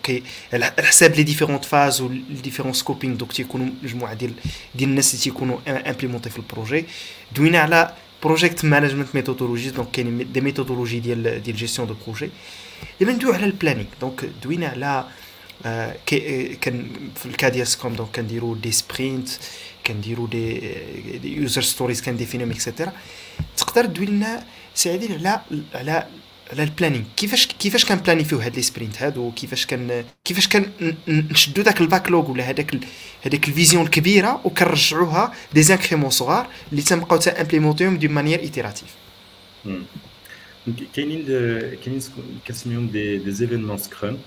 على حساب لي ديفيرونت فاز و لي ديفيرون سكوبينغ دونك تيكونوا مجموعه ديال ديال الناس اللي تيكونوا امبليمونتي في البروجي دوينا على بروجيكت مانجمنت ميثودولوجي دونك كاين دي ميثودولوجي ديال ديال جيستيون دو بروجي دابا ندويو على البلانينغ دونك دوينا على كان في الكا ديال سكوم دونك كنديروا دي سبرينت كنديروا دي يوزر ستوريز كنديفينيهم اكسيتيرا تقدر تدوي لنا سي عادل على على على البلانينغ كيفاش كيفاش كان بلانيفيو هاد لي سبرينت هادو كيفاش كان كيفاش كان نشدو داك الباكلوغ ولا هذاك هذيك الفيزيون الكبيره وكنرجعوها دي زانكريمون صغار اللي تنبقاو تا امبليمونتيهم دي مانيير ايتيراتيف كاينين كاينين كنسميهم دي دي زيفينمون سكرام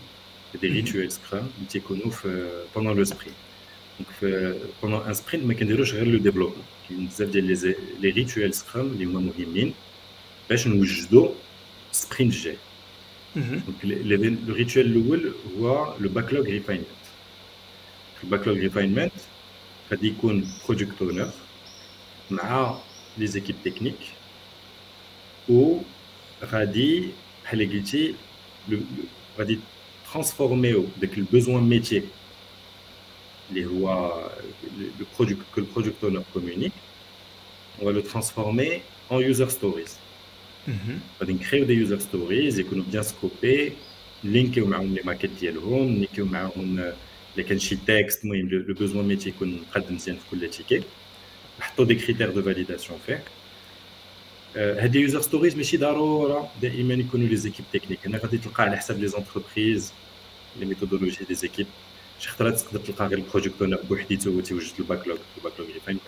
دي ريتوال سكرام اللي تيكونوا في بوندون لو سبرينت دونك بوندون ان سبرينت ما كنديروش غير لو ديفلوبمون كاين بزاف ديال لي ريتوال سكرام اللي هما مهمين باش نوجدوا سبرينت جاي دونك لو ريتوال الاول هو لو باكلوغ ريفاينمنت الباكلوغ ريفاينمنت غادي يكون برودكت اونر مع لي زيكيب تكنيك و غادي بحال قلتي غادي ترانسفورميو داك البوزوان ميتي اللي هو لو برودكت كو البرودكت اونر كومونيك on va le transformer en user stories. غادي نكريو دي يوزر ستوريز يكونوا بيان سكوبي نلينكيو معاهم لي ماكيت ديالهم نلينكيو معاهم الا كان شي تكست المهم لو بوزوان ميتي يكون مقاد مزيان في كل تيكي نحطوا دي كريتير دو فاليداسيون فيه هادي يوزر ستوريز ماشي ضروره دائما يكونوا لي زيكيب تكنيك أنا غادي تلقى على حساب لي زونتربريز لي ميثودولوجي دي زيكيب شي خطرات تقدر تلقى غير البروجيكت اونر بوحديته هو تيوجد الباكلوغ الباكلوغ فين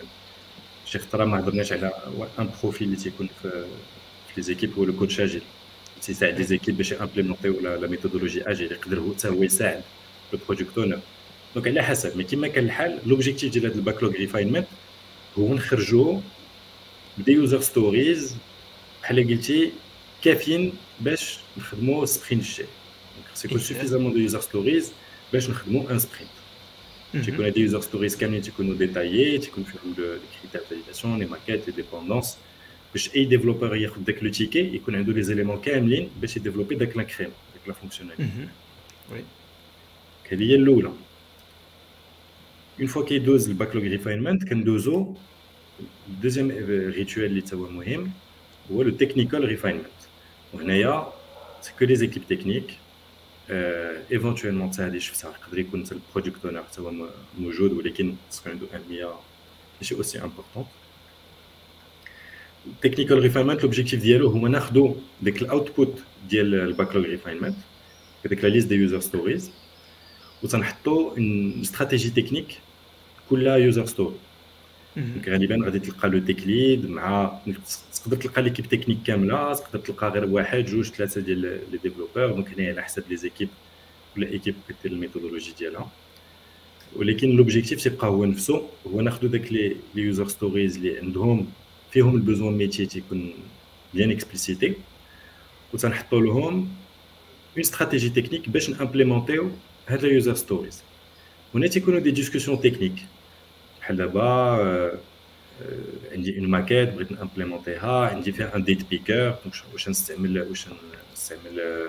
شي خطره ما هضرناش على ان بروفيل اللي تيكون في في لي زيكيب هو لو كوتش اجيل تيساعد لي زيكيب باش امبليمونتيو لا ميثودولوجي اجيل يقدر هو حتى هو يساعد لو بروجيكت اونر دونك على حسب مي كيما كان الحال لوبجيكتيف ديال هذا الباكلوغ ريفاينمنت هو نخرجوا بدي يوزر ستوريز بحال قلتي كافيين باش نخدموا سبرينت جاي دونك سيكون سوفيزامون دو يوزر ستوريز باش نخدموا ان سبرينت تيكون هاد يوزر ستوريز كاملين تيكونوا ديتايي تيكون فيهم لو كريتير فاليداسيون لي ماكيت لي ديبوندونس باش اي ديفلوبر ياخذ داك لو تيكي يكون عنده لي زيليمون كاملين باش يديفلوبي داك لا كريم داك لا فونكسيوناليتي وي هذه هي الاولى اون فوا كيدوز الباكلوغ ريفاينمنت كندوزو الدوزيام ريتوال اللي هو مهم هو لو تكنيكال ريفاينمنت وهنايا سي كو لي زيكيب تكنيك ايفونتويلمون حتى هادي شفتها يقدر يكون حتى البرودكت اونر حتى هو موجود ولكن خصو عنده اهميه ماشي اوسي امبورطون التكنيكال ريفاينمنت لوبجيكتيف ديالو هو ناخذوا ديك الاوتبوت ديال الباكلوغ ريفاينمنت هذيك لا ليست دي يوزر ستوريز وتنحطوا استراتيجي تكنيك كل يوزر ستوري غالبا غادي تلقى لو تيك ليد مع تقدر تلقى ليكيب تكنيك كامله تقدر تلقى غير واحد جوج ثلاثة ديال لي ديفلوبور دونك هنا على حسب لي زيكيب ولا ايكيب كدير الميثودولوجي ديالها ولكن لوبجيكتيف تيبقى هو نفسه هو ناخذ داك لي يوزر ستوريز اللي عندهم فيهم البوزون ميتي تيكون بيان اكسبليسيتي وتنحطوا لهم اون استراتيجي تكنيك باش نامبليمونتيو هاد اليوزر ستوريز هنا تيكونوا دي ديسكسيون تكنيك بحال دابا عندي اون ماكيت بغيت نامبليمونتيها عندي فيها ان ديت بيكر واش نستعمل واش نستعمل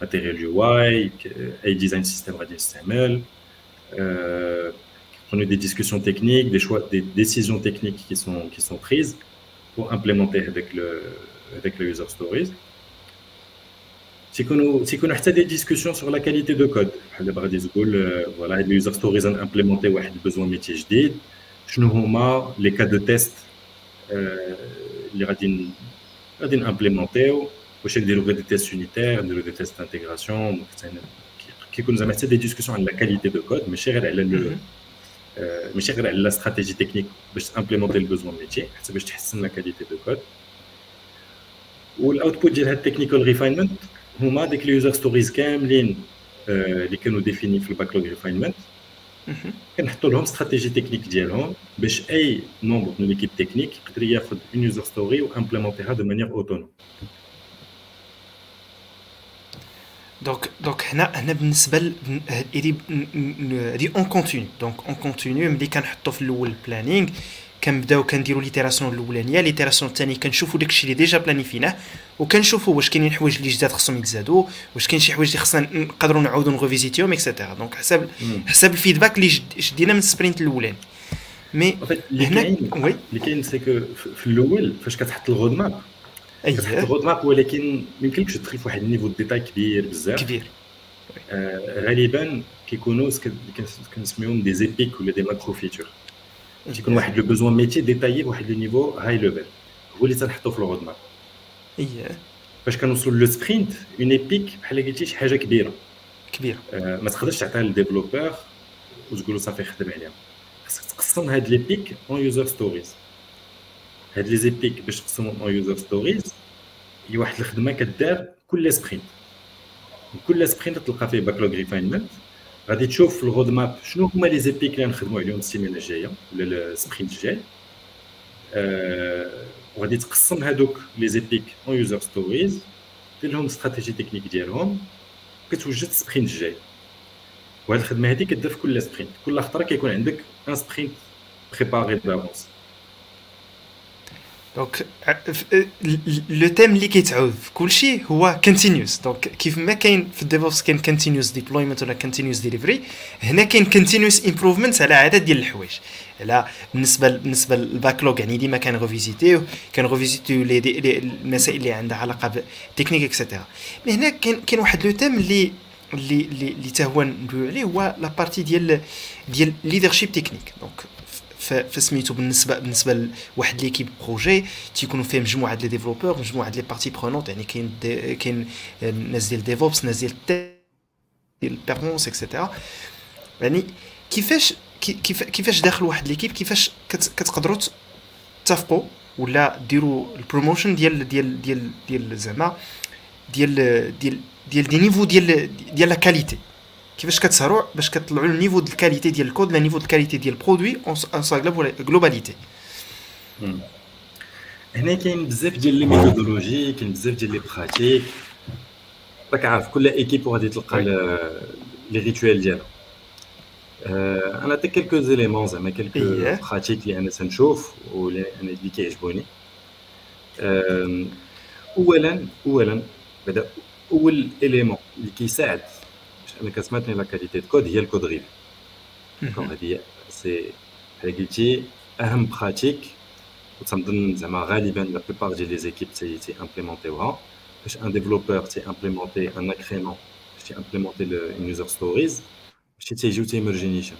ماتيريال يو واي اي ديزاين سيستم غادي نستعمل on a des discussions techniques, des choix, des décisions techniques qui sont, qui sont prises pour implémenter avec le, avec le user stories. C'est qu'on a, a des discussions sur la qualité de code. Voilà, les user stories ont implémenté un besoin métier جديد. شنو هما les cas de test اللي غادي غادي نامبليمونتيو واش نديرو غير دي تيست يونيتير نديرو دي تيست انتيغراسيون كيكون زعما حتى دي ديسكسيون على لا كاليتي دو كود ماشي غير على لو ماشي غير على لا استراتيجي تكنيك باش تامبليمونتي البوزوان ميتي حتى باش تحسن لا كاليتي دو كود والاوتبوت ديال هاد التكنيكال ريفاينمنت هما ديك لي يوزر ستوريز كاملين اللي كانوا ديفيني في الباكلوغ ريفاينمنت كنحطوا لهم استراتيجي تكنيك ديالهم باش اي نومبر من ليكيب تكنيك يقدر ياخذ اون يوزر ستوري وامبليمونتيها دو مانيير اوتونوم دونك دونك هنا هنا بالنسبة هذه هذه اون كونتينيو دونك اون كونتينيو ملي كنحطوا في الأول البلانينغ كنبداو كنديروا ليتيراسيون الاولانيه ليتيراسيون الثانية كنشوفوا داكشي اللي ديجا بلانيفيناه وكنشوفوا واش كاينين حوايج اللي جداد خصهم يتزادوا واش كاين شي حوايج اللي خصنا نقدروا نعاودوا نغوفيزيتيهم اكسيتيرا دونك حسب حسب الفيدباك اللي شدينا من السبرينت الاولاني مي هنا اللي كاين سي كو في الأول فاش كتحط الغود ماب كتحط الغود ماب ولكن ما يمكنلكش تدخل في واحد النيفو ديتاي كبير بزاف كبير غالبا كيكونوا كنسميهم دي زيبيك ولا دي ماكرو فيتشر تيكون واحد لو بوزوان ميتي ديتايي بواحد لو نيفو هاي ليفل هو اللي تنحطو في الرود ماب اييه باش كنوصلوا لو سبرينت اون ايبيك بحال قلتي شي حاجة كبيره كبيره آه ما تقدرش تعطيها للديفلوبور وتقول له صافي خدم عليها خاصك تقسم هاد لي بيك اون يوزر ستوريز هاد لي زيبيك باش تقسمهم اون يوزر ستوريز هي واحد الخدمة كدار كل سبرينت كل سبرينت تلقى فيه باكلوغ ريفاينمنت غادي تشوف في الرود ماب شنو هما لي زيبيك اللي غنخدموا عليهم السيمانة الجاية ولا السبرينت الجاي. آه وغادي تقسم هادوك لي زيبيك اون يوزر ستوريز دير لهم استراتيجي تكنيك ديالهم كتوجد السبرينت الجاي. وهاد الخدمة هادي كدير في كل سبرينت كل خطرة كيكون عندك ان سبرينت بريباري دافونس دونك لو تيم اللي كيتعاود في كلشي هو كونتينيوس دونك كيف ما كاين في الديفوبس كاين كونتينيوس ديبلويمنت ولا كونتينيوس ديليفري هنا كاين كونتينيوس امبروفمنت على عدد ديال الحوايج على بالنسبة بالنسبة للباكلوغ يعني ديما كان ريفيزيتيو كان ريفيزيتيو المسائل اللي عندها علاقه بالتكنيك اكسيتيرا مي هنا كاين كاين واحد لو تيم اللي اللي اللي تا هو ندويو عليه هو لا بارتي ديال ديال ليدرشيب تكنيك دونك فسميتو بالنسبة بالنسبة لواحد ليكيب بروجي تيكونوا فيه مجموعة ديال ديفلوبور مجموعة لي بارتي برونونت يعني كاين كاين ناس ديال ديفوبس ناس ديال ديال البيرفورمانس اكسيتيرا يعني كيفاش كيف كيفاش داخل واحد ليكيب كيفاش كتقدروا تتفقوا ولا ديروا البروموشن ديال ديال ديال ديال زعما ديال ديال ديال دي نيفو ديال ديال لا كاليتي كيفاش كتسهروا باش كتطلعوا النيفو ديال الكاليتي ديال الكود لا نيفو ديال الكاليتي ديال البرودوي اون سا جلوباليتي هنا كاين بزاف ديال لي ميثودولوجي كاين بزاف ديال لي براتيك راك عارف كل ايكيب غادي تلقى لي ريتوال ديالها انا عطيك كيلكو زيليمون زعما كيلكو براتيك اللي انا تنشوف واللي انا اللي كيعجبوني اولا اولا بعدا اول اليمون اللي كيساعد انا كتماتني لا كاليتي دو كود هي الكود ريفيو دونك هذه سي بحال قلتي اهم براتيك وتنظن زعما غالبا لا بلوبار ديال لي زيكيب تي تي امبليمونتيوها باش ان ديفلوبور تي امبليمونتي ان اكريمون باش تي امبليمونتي اون يوزر ستوريز باش تيجيو تيمرجي نيشان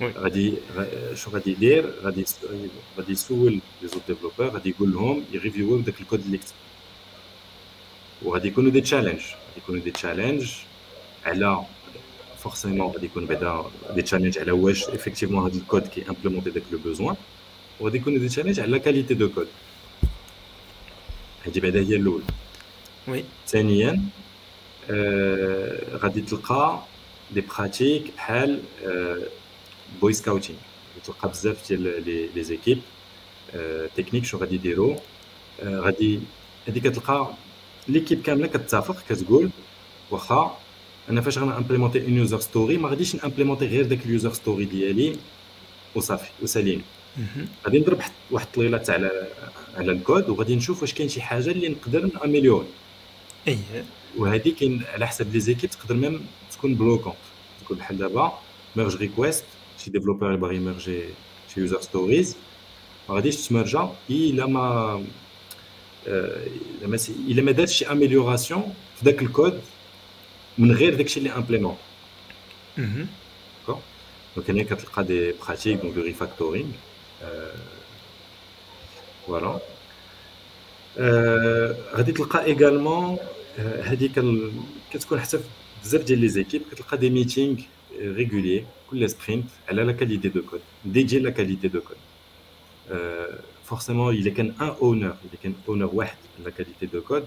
غادي شو غادي يدير غادي غادي يسول لي زوت ديفلوبور غادي يقول لهم يريفيوو داك الكود اللي كتب وغادي يكونوا دي تشالنج غادي يكونوا دي تشالنج على فورسيمون غادي يكون بعدا دي تشالنج على واش افيكتيفمون هذا الكود كي امبليمونتي داك لو بوزوان وغادي يكونوا دي تشالنج على كاليتي دو كود هذه بعدا هي الاولى وي ثانيا آه غادي تلقى دي براتيك بحال آه بوي سكاوتينغ تلقى بزاف ديال لي زيكيب آه تكنيك شو غادي يديروا آه غادي هذيك كتلقى ليكيب كامله كتتفق كتقول واخا أنا فاش غنامبليمونتي اون يوزر ستوري ما غاديش نامبليمونتي غير داك اليوزر ستوري ديالي وصافي وسليم. غادي نضرب واحد الطليلات على على الكود وغادي نشوف واش كاين شي حاجة اللي نقدر ناميليوري أي. وهذه كاين على حسب لي زيكيب تقدر ميم تكون بلوكونت تكون بحال دابا ميرج ريكويست شي ديفلوبر يبغي يمرجي شي يوزر ستوريز ما غاديش تمرجا إلا ما إلا ما دارش شي اميليوراسيون في ذاك الكود. من غير داكشي اللي امبليمون دونك هنا كتلقى دي براتيك دونك دو ريفاكتورينغ فوالا غادي تلقى ايغالمون هذيك كتكون حتى بزاف ديال لي زيكيب كتلقى دي ميتينغ ريغولي كل سبرينت على لا كاليتي دو كود ديجي لا كاليتي دو كود فورسيمون الا كان ان اونر الا كان اونر واحد لا كاليتي دو كود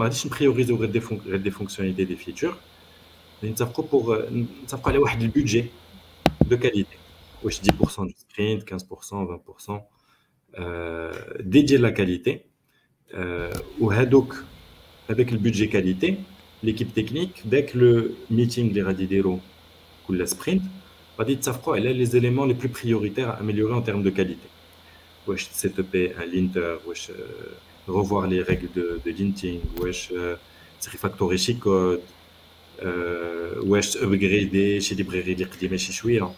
غاديش نبريوريزيو غير دي غير دي فونكسيوناليتي دي فيتشر نتفقوا بوغ نتفقوا على واحد البودجي دو كاليتي واش 10% دو سبرينت 15% 20% ديدي لا كاليتي وهادوك هذاك البودجي كاليتي ليكيب تكنيك داك لو ميتينغ اللي غادي يديروا كل سبرينت غادي يتفقوا على لي زيليمون لي بلو بريوريتير اميليوري ان تيرم دو كاليتي واش سي تو بي ان لينتر واش revoir les règles de, de linting, wesh, euh, refactorer chez code, euh, wesh, upgrader chez librairies اللي قديمة شي شوية.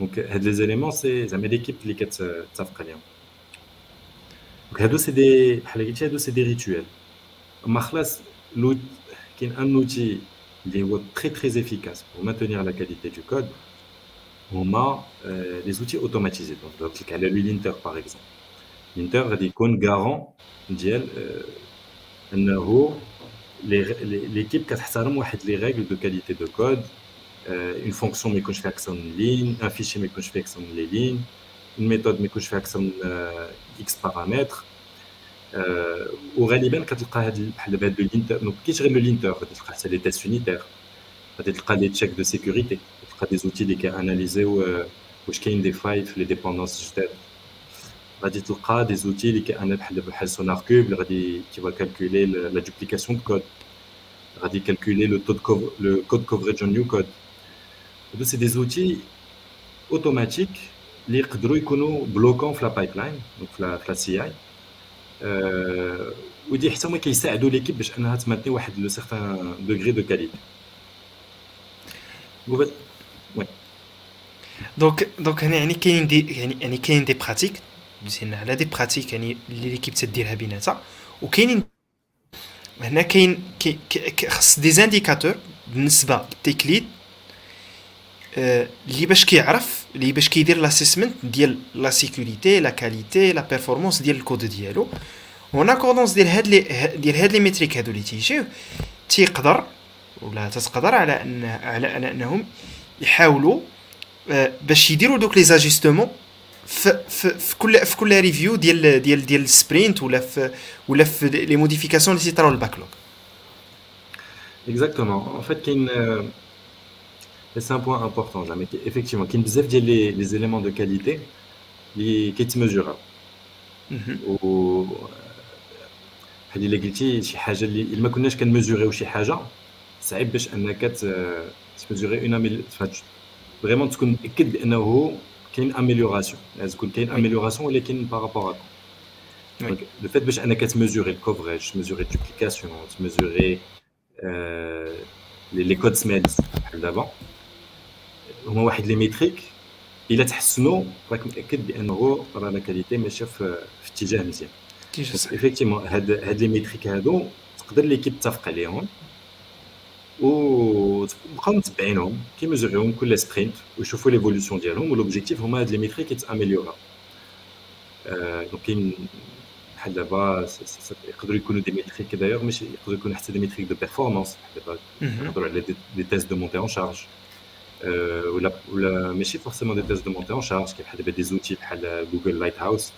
Donc, les éléments, c'est زعما l'équipe اللي كتتفق عليهم. Donc, هادو سي دي بحال قلتي هادو سي دي ريتوال. اما خلاص كاين ان اوتي اللي هو très très efficace pour maintenir la qualité du code. هما les outils automatisés. Donc, دوك على linter par exemple. Linter غادي يكون garant ديال انه ليكيب كتحترم واحد لي ريغل دو كاليتي دو كود اون فونكسيون ما يكونش فيها اكثر من لين ان فيشي ما يكونش فيه اكثر من لي لين اون ميثود ما يكونش فيها اكثر من اكس بارامتر وغالبا كتلقى هاد بحال دابا هاد لينتر دونك كاينش غير لو لينتر غادي تلقى حتى لي تيست يونيتير غادي تلقى لي تشيك دو سيكوريتي تلقى دي زوتي اللي كياناليزيو واش كاين دي فايل في لي ديبوندونس جداد غادي تلقى دي زوتي اللي كان بحال بحال سونار كوب اللي غادي كي فا كالكولي لا دوبليكاسيون دو كود غادي كالكولي لو تو لو كود كوفريج اون نيو كود هادو سي دي زوتي اوتوماتيك اللي يقدروا يكونوا بلوكون في لا بايب لاين دونك في لا سي اي ودي حتى هما كيساعدوا ليكيب باش انها تماتني واحد لو سيغتان دوغري دو كاليتي دونك دونك هنا يعني كاين دي يعني يعني كاين دي براتيك مزيان. على دي براتيك يعني اللي ليكيب تديرها بيناتها وكاينين هنا كاين خص دي زانديكاتور بالنسبة للتيك ليد اللي باش كيعرف اللي باش كيدير لاسيسمنت ديال لا سيكوريتي لا كاليتي لا بيرفورمانس ديال الكود ديالو. هنا كودونس ديال هاد لي ديال هاد لي ميتريك هادو اللي تيجيو تيقدر ولا تتقدر على أن على أنهم يحاولوا باش يديروا دوك لي زاجستمون في في في كل في كل ريفيو ديال ديال ديال السبرينت ولا في ولا في لي موديفيكاسيون اللي تيطراو الباكلوغ اكزاكتومون ان فيت كاين سي ان بوين امبورطون زعما ايفيكتيفمون كاين بزاف ديال لي لي زيليمون دو كاليتي اللي كيتميزوراو و بحال اللي قلتي شي حاجه اللي ما كناش كنميزوريو شي حاجه صعيب باش انك تميزوري اون فريمون تكون متاكد بانه كاين اميليوراسيون لازم تكون كاين اميليوراسيون ولكن بارابور دونك لو فيت باش انك تميزوري الكوفريج تميزوري الدوبليكاسيون تميزوري لي كود سميلز بحال دابا هما واحد لي ميتريك الا تحسنوا راك متاكد بانه راه لا كاليتي ماشيه في اتجاه مزيان افيكتيمون هاد هاد لي ميتريك هادو تقدر ليكيب تتفق عليهم وتبقاو متبعينهم كيميزوريهم كل سبرينت ويشوفوا ليفولوسيون ديالهم ولوبجيكتيف هما هاد لي ميتريك يتاميليورا دونك كاين بحال دابا يقدروا يكونوا دي ميتريك دايوغ ماشي يقدروا يكونوا حتى دي ميتريك دو بيرفورمانس دابا نهضروا على دي تيست دو مونتي اون شارج ولا ولا ماشي فورسيمون دي تيست دو مونتي اون شارج كاين بحال دابا دي زوتي بحال جوجل لايت هاوس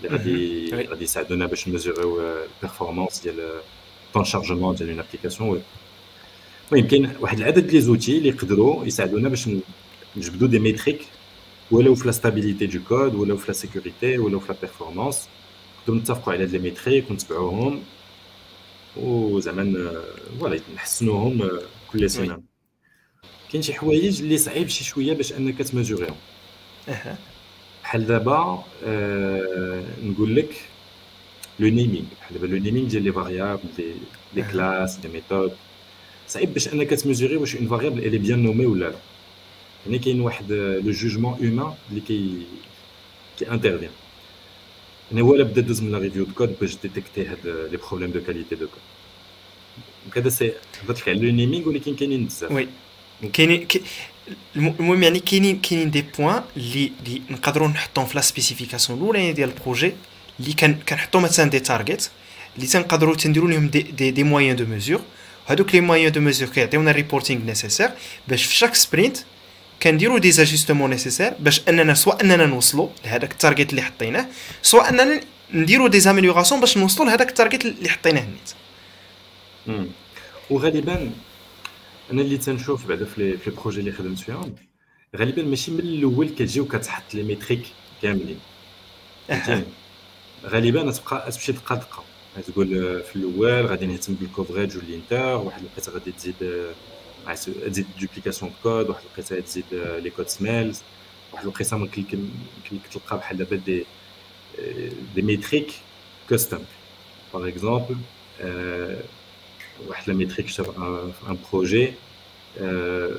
اللي غادي غادي يساعدونا باش نميزوريو البيرفورمانس ديال طون شارجمون ديال اون ابليكاسيون ويب المهم كاين واحد العدد لي زوتي اللي يقدروا يساعدونا باش نجبدوا دي ميتريك ولو في لا ستابيليتي دو كود ولو في لا سيكوريتي ولو في لا بيرفورمانس نقدروا نتفقوا على هاد لي ميتريك ونتبعوهم وزعما فوالا نحسنوهم كل سنه كاين شي حوايج اللي صعيب شي شوية باش انك تماجوريهم بحال دابا آه نقول لك لو نيمينغ بحال دابا لو نيمينغ ديال لي فاريابل دي كلاس دي ميثود صعيب باش انك تميزوري واش اون فاريابل الي بيان نومي ولا لا يعني كاين واحد لو جوجمون هيومان اللي كي كي انترفيان يعني هو اللي بدا دوز من لا ريفيو دو كود باش ديتيكتي هاد لي بروبليم دو كاليتي دو كود دونك هذا سي هضرت لك على لو نيمينغ ولكن كاينين بزاف وي كاينين المهم يعني كاينين كاينين دي بوين اللي اللي نقدروا نحطهم في لا سبيسيفيكاسيون الاولانيه ديال البروجي اللي كنحطوا مثلا دي تارجيت اللي تنقدروا تنديروا لهم دي دي, دي مويان دو ميزور هادوك لي مويان دو ميزور كيعطيونا الريبورتينغ نيسيسير باش في شاك سبرينت كنديروا دي زاجستمون نيسيسير باش اننا سواء اننا نوصلوا لهذاك التارجيت اللي حطيناه سواء اننا نديروا دي زاميليوراسيون باش نوصلوا لهذاك التارجيت اللي حطيناه نيت وغالبا أنا اللي تنشوف بعدا في لي بروجي اللي خدمت فيهم غالبا ماشي من الأول كتجي وكتحط لي ميتريك كاملين غالبا تبقى تمشي دقه دقه تقول في الاول غادي نهتم بالكوفريج واللينتر واحد الوقيته غادي تزيد تزيد دوبليكاسيون دو كود واحد الوقيته تزيد لي كود سميلز واحد الوقيته ممكن تلقى بحال دابا دي دي ميتريك كاستم par exemple, euh, la métrique sur un, projet, euh,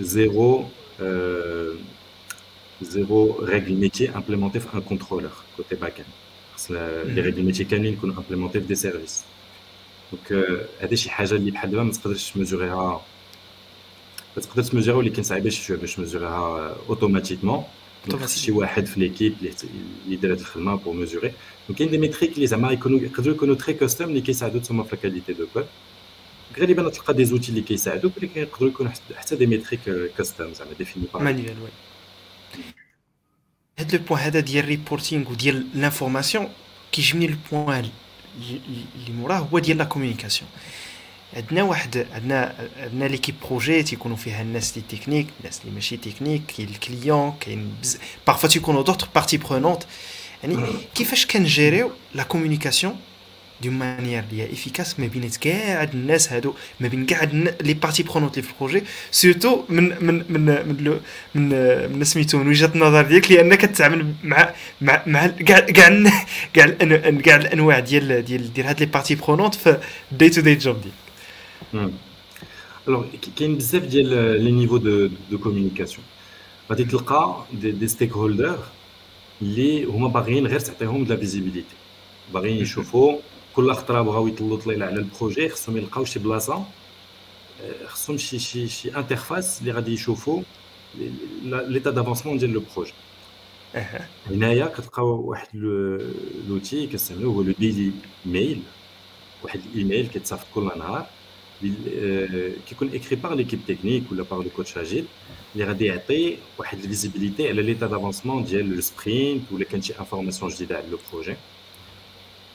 zéro, euh, zéro règle métier implémentée par un contrôleur côté Mm-hmm. Les règles métiers canines qu'on implémentées des services. Donc, هذه شي حاجة اللي بحال دابا ما تقدرش تمزوريها ما تقدرش تمزوريها ولكن صعيبة شوية باش تمزوريها اوتوماتيكمون خص شي واحد في ليكيب اللي يدير هذه الخدمة بور ميزوري دونك كاين دي ميتريك اللي زعما يكونوا يقدروا يكونوا تري كاستم اللي كيساعدوا تما في الكاليتي دو كود غالبا تلقى دي زوتي اللي كيساعدوك ولكن يقدروا يكونوا حتى دي ميتريك كاستم زعما ديفيني مانيوال وي هاد لو بوان هذا ديال الريبورتينغ وديال لانفورماسيون كيجبني البوان اللي موراه هو ديال لا كومونيكاسيون عندنا واحد عندنا عندنا ليكيب بروجي تيكونوا فيها الناس اللي تكنيك الناس اللي ماشي تكنيك كاين الكليون كاين بز... بارفوا تيكونوا دوطر بارتي برونونت يعني كيفاش كنجيريو لا كومونيكاسيون دون مانيير اللي هي افيكاس ما بين كاع الناس هادو ما بين كاع لي بارتي برونونت اللي في البروجي سورتو من من من من من, من سميتو من وجهه النظر ديالك لانك كتعامل مع مع مع كاع كاع كاع كاع الانواع ديال ديال ديال هاد لي بارتي برونونت في الدي تو دي جوب ديالك y a بزاف ديال لي نيفو دو دو كوميونيكاسيون غادي تلقى دي, ستيك هولدر اللي هما باغيين غير تعطيهم لا فيزيبيليتي باغيين يشوفوا كل خطره بغاو يطلوا طليله على البروجي خصهم يلقاو شي بلاصة خصهم شي شي شي انترفاس اللي غادي يشوفوا ليتا دافونسمون ديال لو بروجي هنايا كتلقاو واحد لوتي كنسميوه هو لو ديلي ميل واحد الإيميل كيتصيفط كل نهار كيكون اكري بار ليكيب تكنيك ولا بار لو كوتش اجيل اللي غادي يعطي واحد الفيزيبيليتي على ليتا دافونسمون ديال لو سبرينت ولا كان شي انفورماسيون جديدة على لو بروجي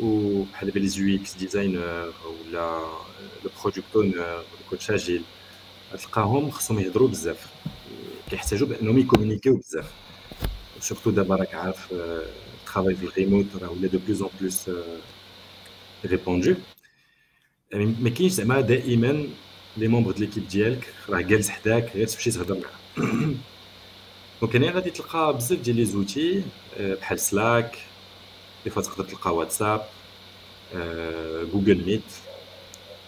وبحال دابا لي زو إكس ديزاينر ولا لو برودكت اونر الكوتش اجيل تلقاهم خصهم يهضروا بزاف. كيحتاجوا بأنهم يكومونيكيو بزاف. سورتو دابا راك عارف آه، الترافاي في الريموت راه ولا دو بلوس اون بلوس ريبوندو يعني ما كاينش زعما دائما لي مومبر د ليكيب ديالك راه جالس حداك غير تمشي تهضر معاه. دونك هنا غادي تلقى بزاف ديال لي زوتي آه، بحال سلاك دي فوا تقدر تلقى واتساب جوجل ميت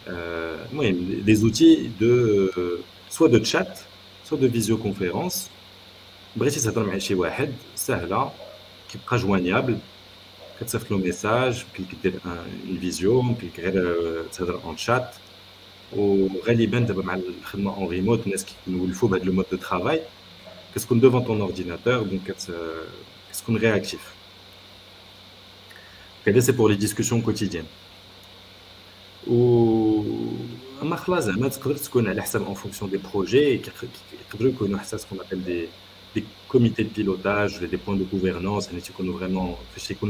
المهم دي زوتي دو سوا دو تشات سوا دو فيزيو كونفيرونس بغيتي تهضر مع شي واحد سهله كيبقى جوانيابل كتصيفط له ميساج يمكن دير ان فيزيو يمكن غير تهضر اون شات وغالبا دابا مع الخدمه اون ريموت الناس كيولفوا بهذا لو مود دو ترافاي كتكون دوفون طون اورديناتور دونك كتكون رياكتيف هذا سي بور لي ديسكوسيون كوتيديان و اما خلاص زعما تقدر تكون على حساب اون فونكسيون دي بروجي يقدروا يكونوا حتى سكون ابل دي des comités de pilotage, des points de gouvernance, on est vraiment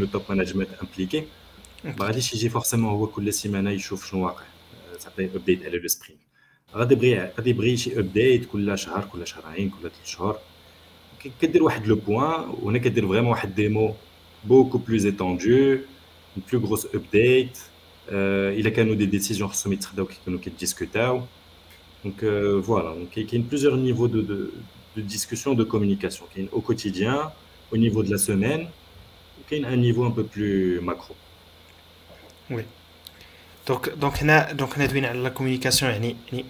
le top management impliqué. غادي يجي فورسيمون هو كل سيمانه يشوف شنو واقع تعطيه ابديت على لو سبرينت غادي يبغي غادي يبغي شي ابديت كل شهر كل شهرين كل ثلاث شهور كدير واحد لو بوان وهنا كدير فريمون واحد ديمو بوكو بلوز ايتوندو une plus grosse update il a quand même des décisions qui discutées donc voilà donc il y a plusieurs niveaux de, de, de discussion de communication au quotidien au niveau de la semaine il y a un niveau un peu plus macro oui donc donc هنا donc هنا دوينا على la communication يعني يعني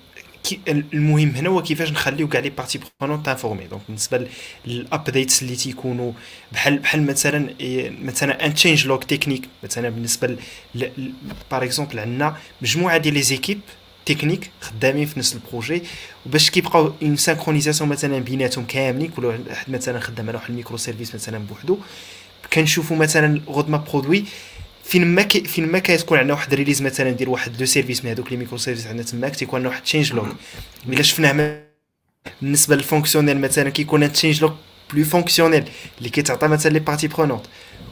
المهم هنا هو كيفاش نخليو كاع لي بارتي برونون تانفورمي دونك بالنسبة للابديتس اللي تيكونوا بحال بحال مثلا مثلا ان تشينج لوك تكنيك مثلا بالنسبة باغ اكزومبل عندنا مجموعة ديال لي زيكيب تكنيك خدامين في نفس البروجي وباش كيبقاو اون سانكرونيزاسيون مثلا بيناتهم كاملين كل واحد مثلا خدام على واحد الميكرو سيرفيس مثلا بوحدو. كنشوفوا مثلا غود ما برودوي فين ما كي فين ما كتكون عندنا واحد الريليز مثلا ديال واحد لو سيرفيس من هذوك لي ميكرو سيرفيس عندنا تماك تيكون عندنا واحد تشينج لوغ إلا شفناه بالنسبة للفونكسيونيل مثلا كيكون تشينج لوغ بلو فونكسيونيل اللي كيتعطى مثلا لي بارتي برونونت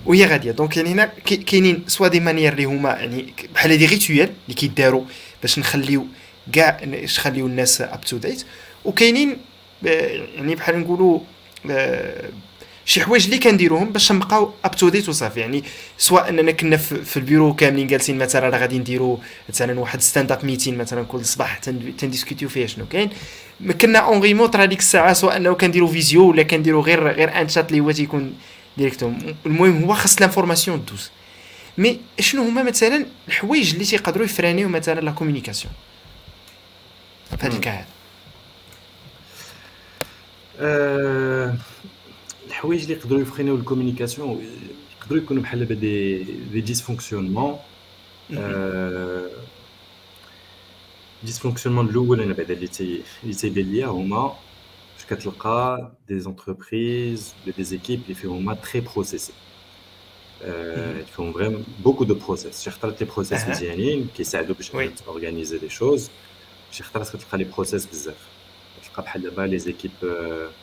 وهي غادية. دونك يعني هنا كاينين سوا دي مانيير اللي هما يعني بحال دي ريتويال اللي كيداروا باش نخليو كاع نخليو الناس اب تو ديت وكاينين يعني بحال نقولوا شي حوايج اللي كنديروهم باش نبقاو اب تو ديت وصافي. يعني سواء أننا كنا في البيرو كاملين جالسين مثلا راه غادي نديرو مثلا واحد ستاند اب ميتين مثلا كل صباح تنديسكوتيو فيها شنو كاين. كنا اون ريموت راه ديك الساعة سواء أنه كنديرو فيزيو ولا كنديرو غير غير ان شات اللي هو تيكون ديريكتوم المهم هو خاص لانفورماسيون دوز مي شنو هما مثلا الحوايج اللي تيقدروا يفرانيو مثلا لا كومونيكاسيون في هذا الكا الحوايج اللي يقدروا يفرينيو الكومونيكاسيون يقدروا يكونوا بحال دابا دي دي ديسفونكسيونمون ديسفونكسيونمون الاول انا بعدا اللي تي اللي تيبان ليا هما فاش كتلقى دي زونتربريز ولا دي زيكيب اللي فيهم هما تري بروسيسي فيهم فريم بوكو دو بروسيس شي خطرات لي بروسيس مزيانين كيساعدوا باش اورغانيزي لي شوز شي خطرات كتلقى لي بروسيس بزاف كتلقى بحال دابا لي زيكيب les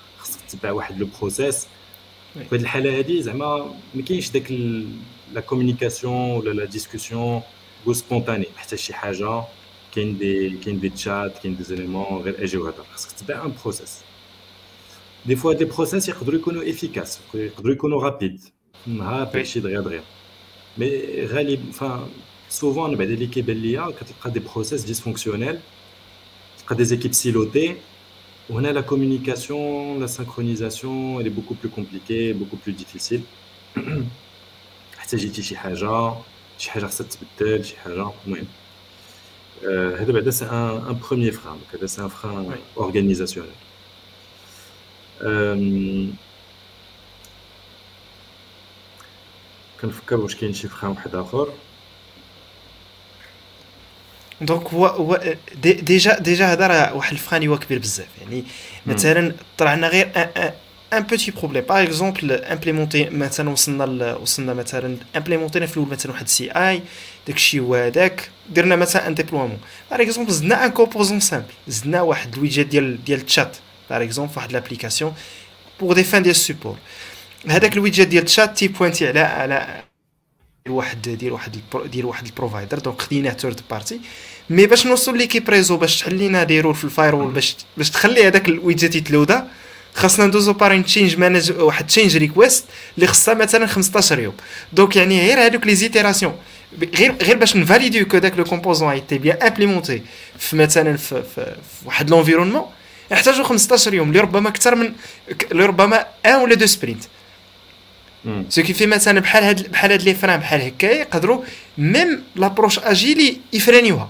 خاصك تتبع واحد لو بروسيس في هذه الحالة هذه زعما ما كاينش داك لا كومونيكاسيون ولا لا ديسكوسيون جو سبونتاني حتى شي حاجة كاين دي كاين دي تشات كاين دي زيليمون غير أجي وهضر خاصك تتبع ان بروسيس دي فوا دي بروسيس يقدروا يكونوا افيكاس يقدروا يكونوا رابيد نهار شي دغيا دغيا. مي غالب فان سوفون بعد اللي كيبان ليا كتلقى دي بروسيس ديسفونكسيونيل تلقى دي زيكيب سيلوتي On a la communication, la synchronisation, elle est beaucoup plus compliquée, beaucoup plus difficile. حتى شي حاجه شي حاجه خاصها تبدل شي حاجه المهم هذا بعدا سي ان ان بروميير فران هذا سي ان فران اورغانيزاسيونيل كنفكر واش كاين شي فران واحد اخر دونك هو هو دي ديجا ديجا هذا راه واحد الفخان هو كبير بزاف. يعني مثلا طلع لنا غير ان بوتي بروبليم باغ اكزومبل امبليمونتي مثلا وصلنا وصلنا مثلا امبليمونتينا في الأول مثلا واحد السي اي داكشي هو هذاك. درنا مثلا ان ديبلومون باغ اكزومبل زدنا ان كومبوزون سامبل زدنا واحد الويجيت ديال ديال التشات باغ اكزومبل واحد لابليكاسيون بوغ دي فان ديال السيبور هذاك الويجيت ديال التشات تيبوانتي على على ديال واحد ديال واحد ديال واحد البروفايدر دونك خديناه ثيرد بارتي مي باش نوصل ليكيب ريزو باش تحل لينا دي رول في الفايرول باش باش تخلي هذاك الويدجت يتلودا. خاصنا ندوزو بار تشينج مانج واحد تشينج ريكويست اللي خصها مثلا 15 يوم. دونك يعني غير هذوك لي زيتيراسيون غير غير باش نفاليديو كو داك لو كومبوزون ايتي بيان امبليمونتي في مثلا في, في, في واحد لونفيرونمون يحتاجوا 15 يوم اللي ربما أكثر من اللي ربما ان ولا دو سبرينت سو كي في مثلا بحال هاد بحال هاد لي فران بحال هكا يقدروا ميم لابروش اجيلي يفرانيوها.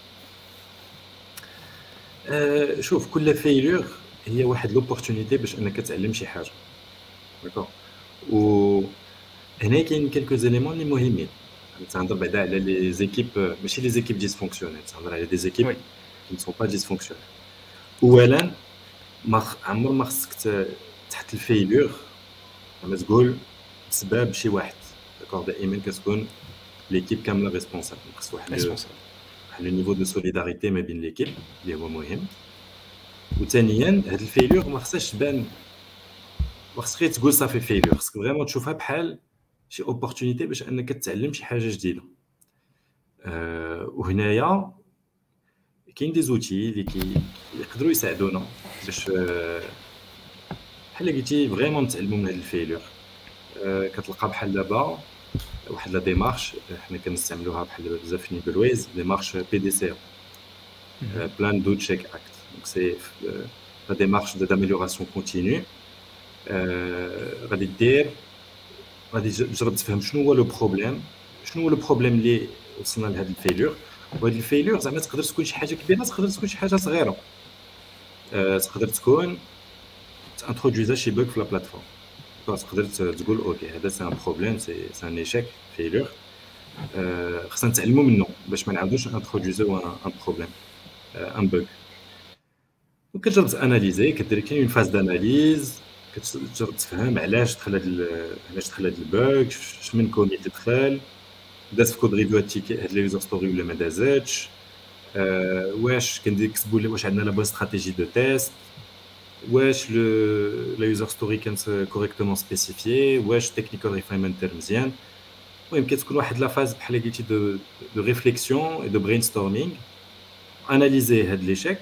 أه شوف كل فيلور هي واحد لوبورتونيتي باش أنك تعلم شي حاجة. داكور و هنا كاين كيلكو زيليمون اللي مهمين. تهضر بعدا على لي زيكيب ماشي لي زيكيب ديسفونكسيونيل تهضر على دي زيكيب كي نسون با ديسفونكسيونيل اولا ما عمر ما خصك تحط الفيلور زعما تقول بسبب شي واحد. داكوغ دائما كتكون ليكيب كاملة ريسبونسابل خص واحد واحد لو نيفو دو سوليداريتي ما بين ليكيب اللي هو مهم. وثانيا هاد الفيلور ما خصهاش تبان. ما خصك تقول صافي فيلور خصك فريمون تشوفها بحال شي اوبورتونيتي باش انك تتعلم شي حاجة جديدة. أه وهنايا كاين دي زوتي اللي كي يقدروا يساعدونا باش بحال قلتي فريمون نتعلموا من هاد الفيلور أه كتلقى بحال دابا واحد لا ديمارش حنا كنستعملوها بحال بزاف في نيبلويز ديمارش بي دي سي بلان دو تشيك اكت دونك سي لا ديمارش داميليوراسيون كونتينيو غادي دير غادي تجرب تفهم شنو هو لو بروبليم شنو هو لو بروبليم اللي وصلنا لهاد الفيلور وهاد الفيلور زعما تقدر تكون شي حاجه كبيره تقدر تكون شي حاجه صغيره تقدر تكون تانترودويزا شي بوك في لا بلاتفورم تقدر تقول أوكي هذا سي ان بروبليم سي ان إيشيك فيلور خصنا نتعلموا منه باش ما نعاودوش انترودويزو ان بروبليم ان بوك وكتجرب تاناليزي كدير كاين اون فاز داناليز كتجرب تفهم علاش دخل هاد علاش دخل هاد البوك شمن كوميتي دخل داز في كود ريفيو هاد هاد لي ستوري ولا ما دازاتش أه واش كنكتبوا واش عندنا لا بون استراتيجي دو تيست واش لو لا يوزر ستوري كانت كوريكتومون سبيسيفيي واش تكنيكال ريفاينمنت دار مزيان المهم كتكون واحد لا فاز بحال قلتي دو دو ريفليكسيون اي دو برين ستورمينغ اناليزي هاد ليشيك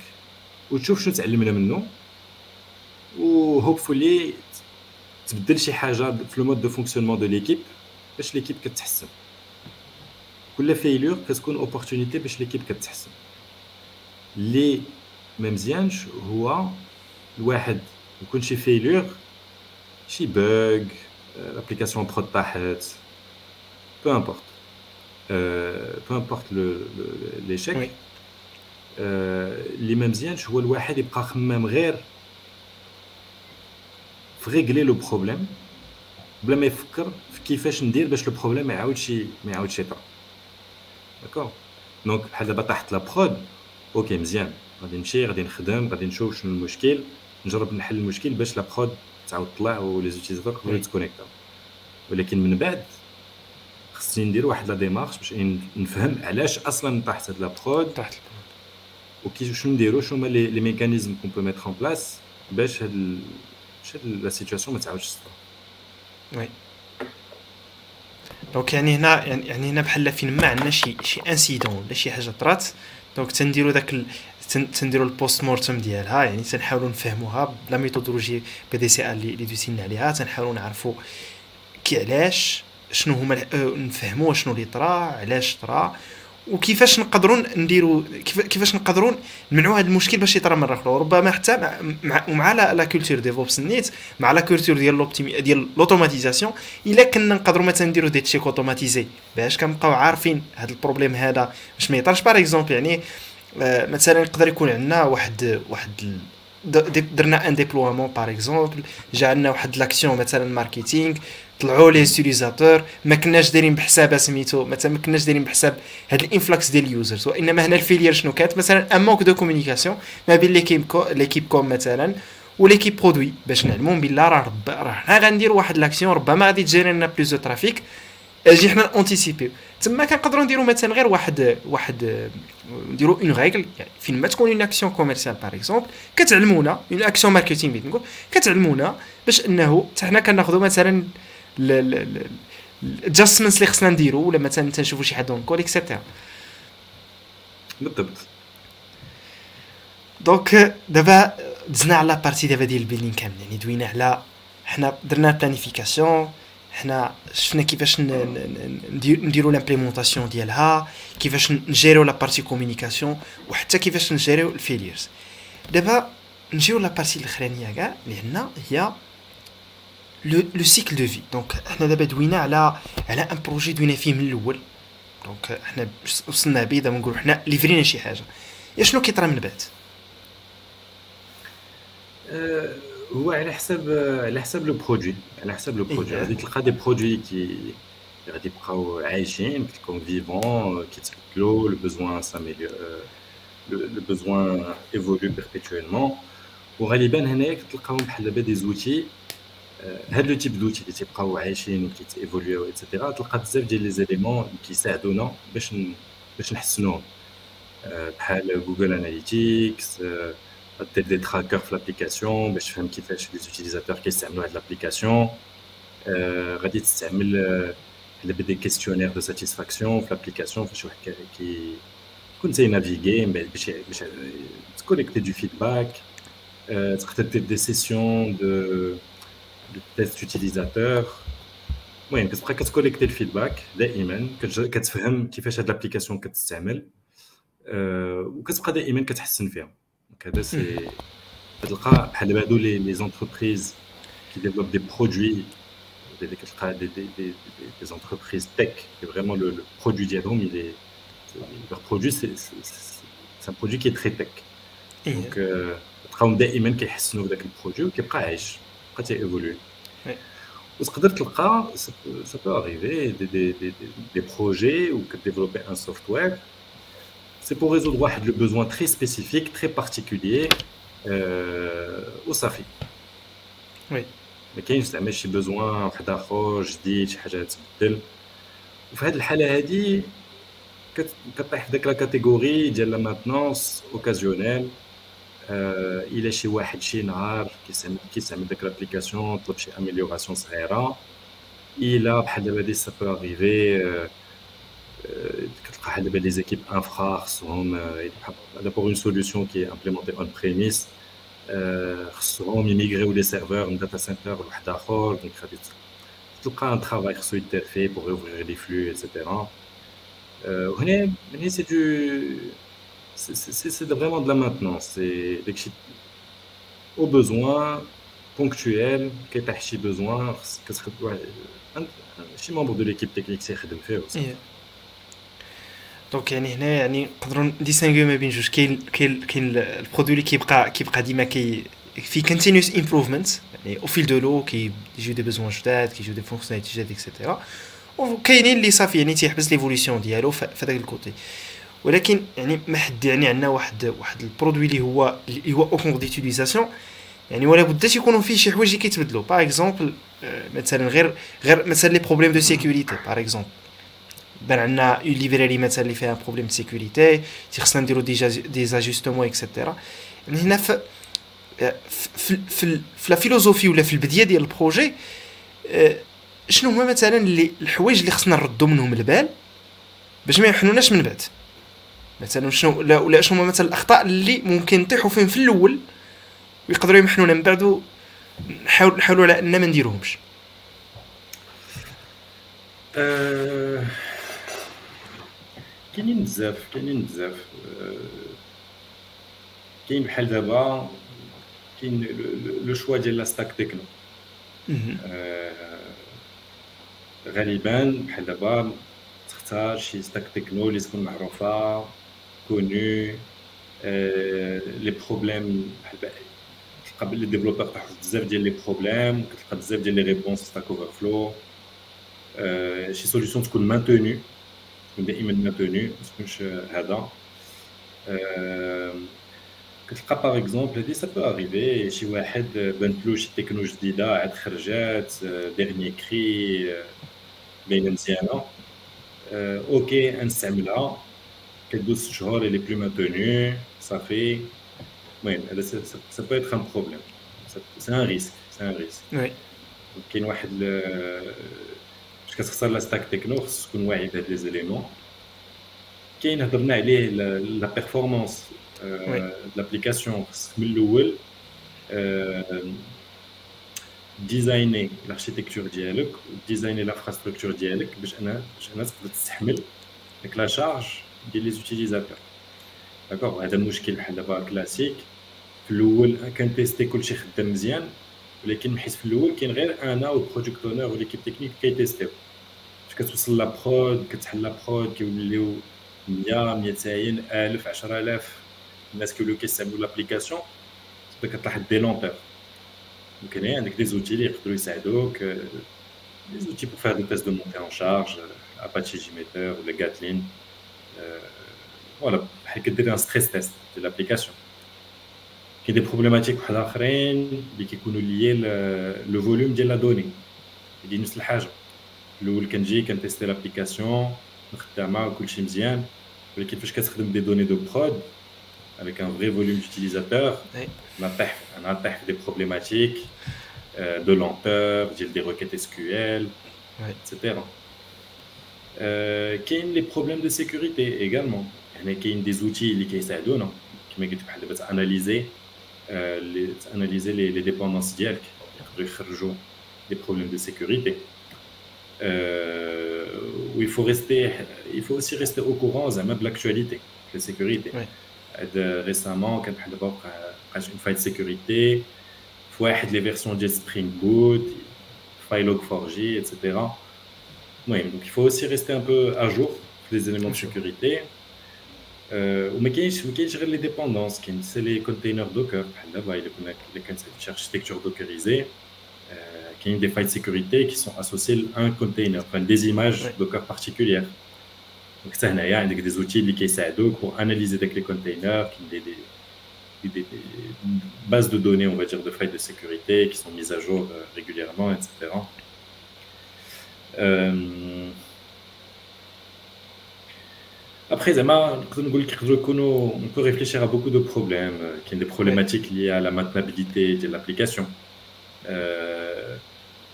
وتشوف شنو تعلمنا منه و هوبفولي تبدل شي حاجه في لو مود دو فونكسيونمون دو ليكيب باش ليكيب كتحسن كل فيلور كتكون اوبورتونيتي باش ليكيب كتحسن اللي ما مزيانش هو الواحد يكون شي فيلور شي بوغ لابليكاسيون برود طاحت بو امبورت بو امبورت ليشيك اللي ما مزيانش هو الواحد يبقى خمام غير في ريغلي لو بروبليم بلا ما يفكر في كيفاش ندير باش لو بروبليم ما يعاودش ما يعاودش يطرا داكور دونك بحال دابا طاحت لا برود أوكي مزيان. غادي نمشي غادي نخدم غادي نشوف شنو المشكل. نجرب نحل المشكل باش لا برود تعاود تطلع ولي زوتيزاتور يقدروا يتكونيكتاو ولكن من بعد خصني ندير واحد لا ديمارش باش نفهم علاش أصلا طاحت هاد لا برود طاحت وكي شنو نديرو؟ شنو هما لي ميكانيزم كون بو ميتر ان بلاس باش هاد باش لا سيتوياسيون ما تعاودش تصرا وي. دونك يعني هنا يعني هنا بحال فين ما عندنا شي شي انسيدون ولا شي حاجة طرات. دونك تنديرو داك ال... تنديرو البوست مورتم ديالها يعني تنحاولوا نفهموها بلا ميثودولوجي بي دي سي اللي اللي دويتينا عليها تنحاولوا نعرفوا كي علاش شنو هما نفهموا شنو اللي طرا علاش طرا وكيفاش نقدروا نديروا كيفاش نقدروا نمنعوا هذا المشكل باش يطرا مره أخرى وربما حتى مع ومع لا كولتور ديفوبس نيت مع لا كولتور ديال لوبتيمي ديال لوتوماتيزاسيون إلا كنا نقدروا مثلا نديروا دي تشيك اوتوماتيزي باش كنبقاو عارفين هذا البروبليم هذا باش ما يطرش. باغ اكزومبل يعني مثلا يقدر يكون عندنا واحد واحد درنا ان ديبلوامون باغ اكزومبل جا عندنا واحد لاكسيون مثلا ماركتينغ طلعوا لي ستيليزاتور ما كناش دايرين بحساب سميتو مثلا ما كناش دايرين بحساب هاد الانفلكس ديال اليوزرز وانما هنا الفيلير شنو كانت مثلا ان مونك دو كومونيكاسيون ما بين ليكيب كو ليكيب كوم مثلا وليكيب برودوي باش نعلموا بالله راه راه حنا واحد لاكسيون ربما غادي تجيري لنا ترافيك أجي حنا اونتيسيبي تما كنقدروا نديروا مثلا غير واحد واحد نديروا اون ريغل يعني فين ما تكون اون اكسيون كوميرسيال باغ اكزومبل كتعلمونا اون اكسيون ماركتينغ بغيت نقول كتعلمونا باش انه حتى حنا كناخذوا مثلا الادجستمنتس اللي خصنا نديرو ولا مثلا تنشوفوا شي حد اونكول اكسيتيرا بالضبط. دونك دابا دزنا على بارتي دابا ديال البيلين كامل يعني دوينا على حنا درنا بلانيفيكاسيون حنا شفنا كيفاش نديرو لامبليمونطاسيون ديالها كيفاش نجيريو لا بارتي كومونيكاسيون وحتى كيفاش نجيريو الفيليرز دابا نجيو لا بارتي الأخرانية كاع اللي عندنا هي لو سيكل دو في دونك حنا دابا دوينا على على ان بروجي دوينا فيه من الأول. دونك حنا وصلنا به دابا نقولوا حنا ليفرينا شي حاجة. يا شنو كيطرا من بعد؟ أه، هو على حسب على حسب لو برودوي على حسب لو برودوي غادي تلقى دي برودوي كي غادي يبقاو عايشين كتكون فيفون كيتبدلوا لو بوزوان ساميليور لو بوزوان ايفولو بيربيتويلمون وغالبا هنايا كتلقاهم بحال دابا دي زوتي هاد لو تيب دوتي اللي تيبقاو عايشين وكيتيفوليو ايتترا تلقى بزاف ديال لي زيليمون اللي كيساعدونا باش باش نحسنوهم بحال جوجل اناليتيكس دير دي تراكر في لابليكاسيون باش تفهم كيفاش لي زوتيليزاتور كيستعملوا هاد لابليكاسيون غادي تستعمل دابا دي كيستيونير دو ساتيسفاكسيون في لابليكاسيون فاش واحد كي كون زي نافيغي باش باش تكوليكتي دو فيدباك تقدر دير دي سيسيون دو de test utilisateur المهم كتبقى كتكوليكتي الفيدباك دائما كتفهم كيفاش هاد لابليكاسيون كتستعمل وكتبقى دائما كتحسن فيها دونك هذا سي كتلقى بحال دابا هادو لي زونتربريز كي ديفلوب دي برودوي كتلقى دي دي دي دي زونتربريز تك فريمون لو برودوي ديالهم il leur produit c'est c'est un produit qui est très tech donc تلقاهم دائما كيحسنوا في داك البرودوي وكيبقى عايش بقى تيفولوي وتقدر تلقى ça peut arriver des, des, des, des projets où que développer un software c'est pour résoudre واحد le besoin très spécifique très particulier euh, وصافي وي ما كاينش زعما شي بوزوان واحد اخر جديد شي حاجه تبدل وفي هذه الحاله هذه كطيح في ديك لا كاتيجوري ديال لا ماتنونس اوكازيونيل آه الى شي واحد شي نهار كيستعمل كيستعمل ديك لابليكاسيون طلب شي اميليوراسيون صغيره الى بحال دابا دي سا بو اريفي كتلقى euh, les équipes infra euh, pour une solution qui est implémentée on-premise. Euh, Seront migrés ou les serveurs un data center ou donc tout un travail fait pour ouvrir les flux etc c'est du c'est vraiment de la maintenance c'est au besoin ponctuel qu'est-ce besoin un membre de l'équipe technique c'est fait aussi دونك يعني هنا يعني نقدروا ديسانغيو ما بين جوج كاين كاين كاين البرودوي اللي كيبقى كيبقى ديما كي في كونتينيوس امبروفمنت يعني أو فيل دو لو كيجيو دي بيزوان جداد كيجيو دي فونكسيوناليتي جداد اكسيتيرا وكاينين اللي صافي يعني تيحبس ليفوليسيون ديالو في هذاك الكوتي ولكن يعني ما حد يعني عندنا واحد واحد البرودوي اللي هو اللي هو اوبون ديتيليزاسيون يعني ولا بد تيكونوا فيه شي حوايج اللي كيتبدلوا باغ اكزومبل مثلا غير غير مثلا لي بروبليم دو سيكوريتي باغ اكزومبل بان عندنا اون ليبراري مثلا اللي فيها بروبليم سيكوريتي تيخصنا نديرو ديجا دي زاجوستمون اكسيتيرا يعني هنا في في في, في لا فيلوزوفي ولا في البديه ديال البروجي شنو هما مثلا اللي الحوايج اللي خصنا نردو منهم البال باش ما يحنوناش من بعد مثلا شنو ولا ولا شنو مثلا الاخطاء اللي ممكن نطيحوا فيهم في الأول ويقدروا يمحنونا من بعد نحاول نحاولوا على ان ما نديروهمش. كاينين بزاف كاينين بزاف أه... كاين بحال دابا كاين لو شوا ديال لا ستاك تكنو أه... غالبا بحال دابا تختار شي ستاك تكنو اللي تكون معروفة connu لي بروبليم تلقى لي ديفلوبور تحط بزاف ديال لي بروبليم كتلقى بزاف ديال لي ريبونس ستاك اوفر فلو شي سوليوشن تكون مانتوني تكون دائما مانتوني ما تكونش هذا كتلقى باغ اكزومبل هادي سا بو اريفي شي واحد بانت له شي تكنو جديده عاد خرجات ديرني كري باينه مزيانه اوكي نستعملها كدوز ست شهور اللي بلو مانتوني صافي المهم هذا سا بو اتر ان بروبليم سي ان ريسك سي ان ريسك وي كاين واحد كتختار لا ستاك تكنو خصك تكون واعي بهاد لي زيليمون كاين هضرنا عليه لا بيرفورمانس لابليكاسيون خصك من الاول ديزايني الاركيتكتور ديالك ديزايني لافراستركتور ديالك باش انا باش انا تقدر تستحمل ديك لا شارج ديال لي زوتيليزاتور داكوغ هذا المشكل بحال دابا كلاسيك في الاول كنتيستي كلشي خدام مزيان ولكن حيت في الاول كاين غير انا والبروجيكت اونر وليكيب تكنيك كيتيستيو فاش كتوصل لا برود كتحل لا برود كيوليو 100 200 1000 10000 الناس كيوليو كيستعملوا لابليكاسيون تبدا كتلاحظ دي لونتور كاين عندك دي زوتي اللي يقدروا يساعدوك دي زوتي بور فار دي تيست دو مونتي ان شارج اباتشي جيميتر ولا جاتلين فوالا بحال كدير ان ستريس تيست ديال لابليكاسيون كاين دي بروبليماتيك واحد اخرين اللي كيكونوا ليي لو فوليوم ديال لا دوني هادي نفس الحاجه الاول كنجي كنتيستي لابليكاسيون خدامه وكلشي مزيان ولكن فاش كتخدم دي دوني دو برود avec un vrai volume d'utilisateurs, on a des problématiques euh, de lenteur, des requêtes SQL, ouais. etc. Euh, il y a des problèmes de sécurité également. Il y a des outils qui aident qui permettent d'analyser euh, les, analyser les, les dépendances d'IELC, des problèmes de sécurité. Euh, où il faut rester, il faut aussi rester au courant de l'actualité, de la sécurité. Oui. De, récemment, quand a une faille de sécurité, fois les versions de Spring Boot, faille Log4j, etc. Oui, donc il faut aussi rester un peu à jour des éléments de sécurité. Euh, mais qui gère les dépendances, c'est les containers Docker, là, il y a une architecture dockerisée qui ont des failles de sécurité qui sont associées à un container, enfin, des images ouais. Docker particulières. Donc, ça, il y a des outils qui aident pour analyser les containers, qui des, des, bases de données, on va dire, de failles de sécurité qui sont mises à jour euh, régulièrement, etc. Euh... Après, on peut réfléchir à beaucoup de problèmes, euh, qui sont des problématiques liées à la maintenabilité de l'application. Euh,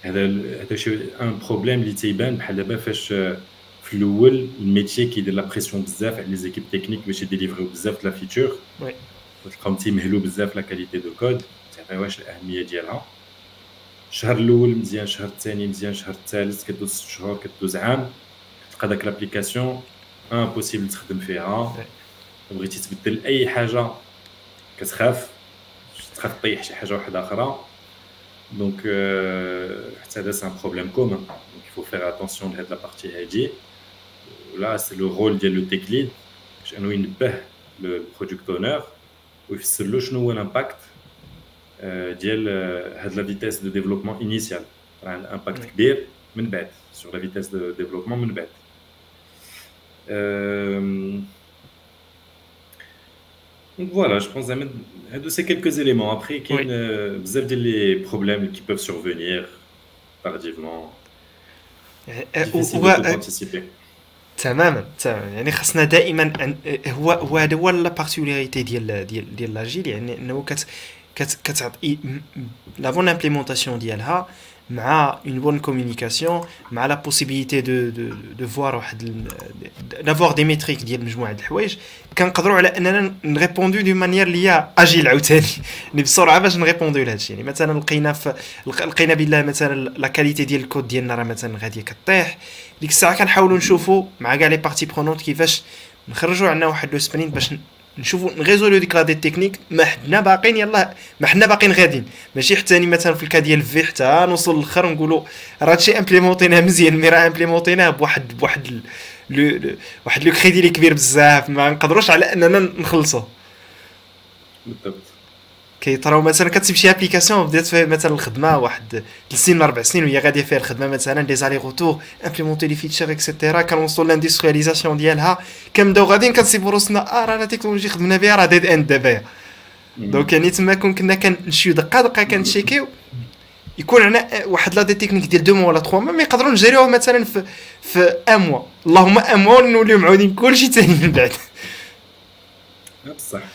un problème qui est في الأول الميتي كيدير لا بريسيون بزاف على لي زيكيب تكنيك باش يديليفريو بزاف لا فيتشر وي تلقاهم تيمهلوا بزاف لا كاليتي دو كود واش الأهمية ديالها. الشهر الأول مزيان الشهر الثاني مزيان الشهر الثالث كدوز ست شهور كدوز عام. تلقى داك لابليكاسيون امبوسيبل تخدم فيها. بغيتي تبدل أي حاجة كتخاف تخاف طيح شي حاجة واحدة أخرى. دونك حتى هذا سان بروبليم كومون دونك يفو فير اتونسيون لهاد لا بارتي هادي là, c'est le rôle ديال لو تيك ليد باش انه ينبه البرودكت اونر ويفسر له شنو هو الامباكت ديال هاد لا فيتيس دو ديفلوبمون انيسيال عندها امباكت كبير من بعد سور لا فيتيس دو ديفلوبمون من بعد Donc voilà, je pense que c'est quelques éléments. Après, il y a oui. des problèmes qui peuvent survenir tardivement. Difficile de anticiper. تماما تماما يعني خاصنا دائما هو هو هذا هو لا بارتيكولاريتي ديال ديال ديال لاجيل يعني انه كت كت كتعطي لا بون امبليمونطاسيون ديالها مع اون بون كومونيكاسيون مع لا بوسيبيليتي دو دو دو فوار واحد دافوار دي ميتريك ديال مجموعة الحوايج. كنقدروا على أننا نريبوندو دو مانيير اللي هي اجيل عاوتاني. يعني بسرعة باش نريبوندو لهذا الشيء يعني مثلا لقينا في لقينا بالله مثلا لا كاليتي ديال الكود ديالنا راه مثلا غادية كطيح. ديك الساعة كنحاولوا نشوفوا مع كاع لي بارتي برونونت كيفاش نخرجوا عندنا واحد لو سبرينت باش نشوفوا نغيزوليو ديك لا دي تكنيك ما حنا باقيين يلاه ما حنا باقيين غاديين. ماشي حتى مثلا في الكا ديال في حتى نوصل للأخر نقولوا راه هادشي امبليمونتيناه مزيان مي راه امبليمونتيناه بواحد بواحد لو واحد لو كريدي اللي كبير بزاف. ما نقدروش على أننا نخلصوا بالضبط. كيطراو مثلا كتسيب شي ابليكاسيون بدات فيها مثلا الخدمة واحد ثلاث سنين أربع سنين وهي غادية فيها الخدمة مثلا دي زالي روتور امبليمونتي لي فيتشر اكسيتيرا كنوصلوا لاندسترياليزاسيون ديالها. كنبداو غاديين كنسيبوا روسنا آه راه لا تكنولوجي خدمنا بها راه ديد اند دابا. دونك يعني تما كون كنا كنمشيو دقة دقة كنتشيكيو يكون عندنا واحد لا دي تكنيك ديال دو موا ولا تخوا موا ما يقدروا نجريوها مثلا في في ان موا اللهم ان موا نوليو معاودين كلشي ثاني من بعد. بصح.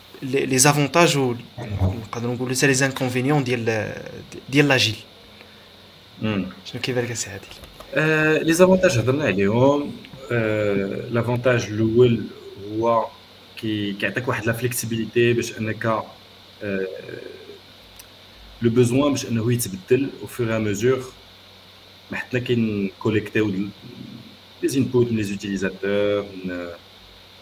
لي زافونتاج و نقدروا نقولوا حتى لي زانكونفينيون ديال ديال لاجيل شنو كيبان لك سي عادل لي زافونتاج هضرنا عليهم لافونتاج الاول هو كيعطيك واحد لا فليكسيبيليتي باش انك لو بوزوان باش انه يتبدل او فور ا ميزور ما حتى كنكوليكتيو لي انبوت من لي زوتيليزاتور من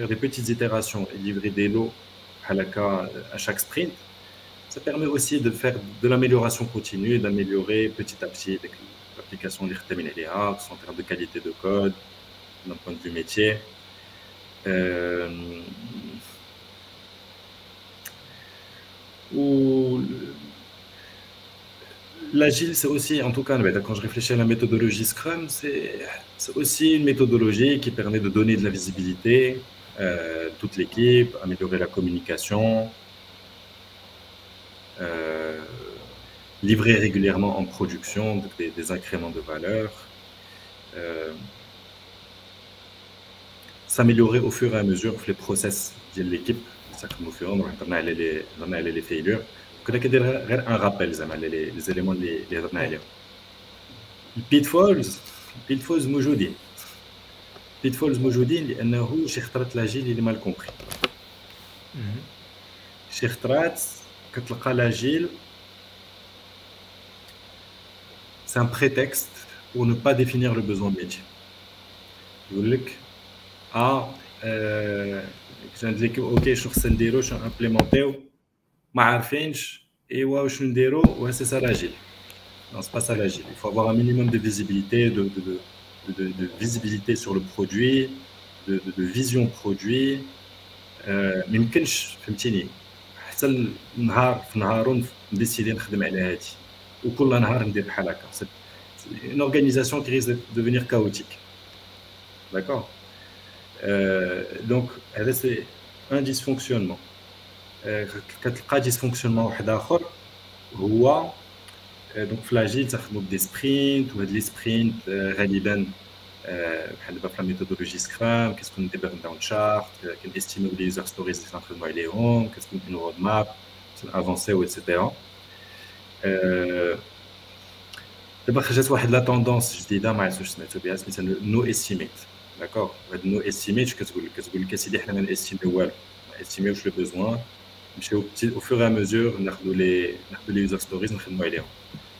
faire des petites itérations et livrer des lots à, la à chaque sprint, ça permet aussi de faire de l'amélioration continue, d'améliorer petit à petit l'application l'IRTMLA, en termes de qualité de code, d'un point de vue métier. Euh, ou l'agile, c'est aussi, en tout cas, quand je réfléchis à la méthodologie Scrum, c'est aussi une méthodologie qui permet de donner de la visibilité, euh, toute l'équipe, améliorer la communication, euh, livrer régulièrement en production des, incréments de valeur, euh, s'améliorer au fur et à mesure les process de l'équipe. Ça comme au fur et à mesure, on a les, on a les failures. un rappel, les, les éléments les, les, les pitfalls, pitfalls, موجودين بيتفولز موجودين لانه شي خطرات لاجيل اللي مال كومبري شي خطرات كتلقى لاجيل سي ان بريتكست pour ne pas définir le besoin métier يقول لك اه كان ليك اوكي شنو خصنا نديرو شنو امبليمونتيو ما عارفينش ايوا شنو نديرو وسي سا لاجيل Non, c'est pas ça l'agile. Il faut avoir un minimum de visibilité, de, de, de, de, visibilité sur le produit, de, vision produit. ما يمكنش فهمتيني حتى النهار في نهار نديسيدي نخدم على هادي وكل نهار ندير بحال هكا une organisation qui risque de devenir chaotique. D'accord euh, Donc, c'est un dysfonctionnement. كتلقى dysfonctionnement واحد اخر هو دونك في لاجيل تخدموا بدي سبرينت وهاد لي سبرينت غالبا بحال دابا في ميثودولوجي سكرام كتكون دي بيرن داون شارت كنستيميو لي يوزر ستوريز اللي كنخدموا عليهم كتكون اون رود ماب افونسيو ايتترا دابا خرجت واحد لا توندونس جديده ما عرفتش سمعتو بها سميتها نو استيميت داكوغ هاد نو استيميت كتقول لك كتقول لك اسيدي حنا ما نستيميو والو ما استيميوش لو بوزوان نمشيو او فور ا ميزور ناخذوا لي ناخذوا لي يوزر ستوريز نخدموا عليهم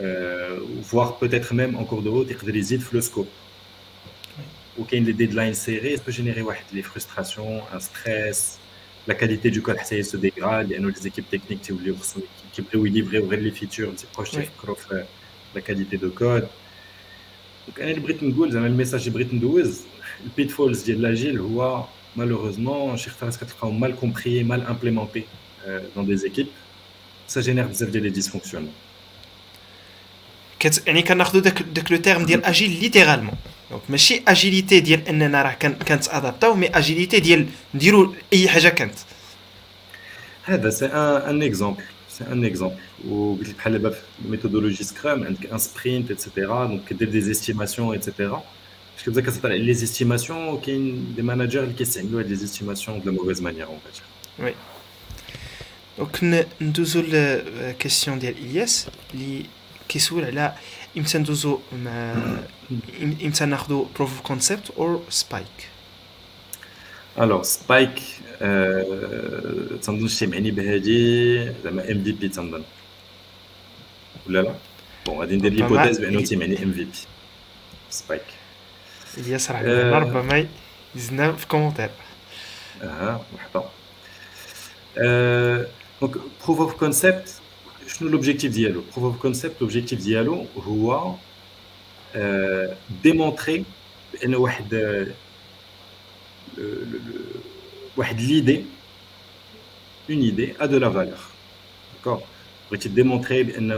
Euh, voire peut-être même en cours de route, il y le score. Ou quand les deadlines serrées, ça peut générer des frustrations, un stress, la qualité du code se dégrade, il y a les équipes techniques qui peuvent livrer ou les features, c'est proche de la qualité de code. Donc, le Britain Goals, le message de Britain Goals, le pitfalls de l'agile, malheureusement, mal compris, mal implémenté euh, dans des équipes, ça génère des dysfonctionnements. يعني كناخذوا داك داك لو تيرم ديال اجيل ليترالمون دونك ماشي اجيليتي ديال اننا راه كانت ادابتاو مي اجيليتي ديال نديروا اي حاجه كانت هذا سي ان ان اكزومبل سي ان اكزومبل وقلت لك بحال دابا في ميثودولوجي سكرام عندك ان سبرينت ايتترا دونك كدير دي زيستيماسيون ايتترا باش كتبدا كتطلع لي زيستيماسيون كاين دي ماناجر اللي كيستعملوا هاد لي زيستيماسيون دو موفيز مانيير اون فيت وي دونك ندوزو للكيسيون ديال الياس اللي كيسول على إمتى ندوزو إمتى ناخذو بروف اوف كونسيبت اور سبايك الوغ سبايك تنظن شتي معني بهادي زعما ام في بي تنظن. ولا لا؟ بون غادي ندير ليبوتيز بأنه تيمعني ام في بي سبايك إلياس راه ربما يزنا في كومونتير أها وحده. دونك بروف اوف كونسيبت شنو لوبجيكتيف ديالو بروف اوف كونسيبت لوبجيكتيف ديالو هو ديمونطري بان واحد واحد ليدي اون ايدي ا دو لا فالور داكور بغيتي ديمونطري بانه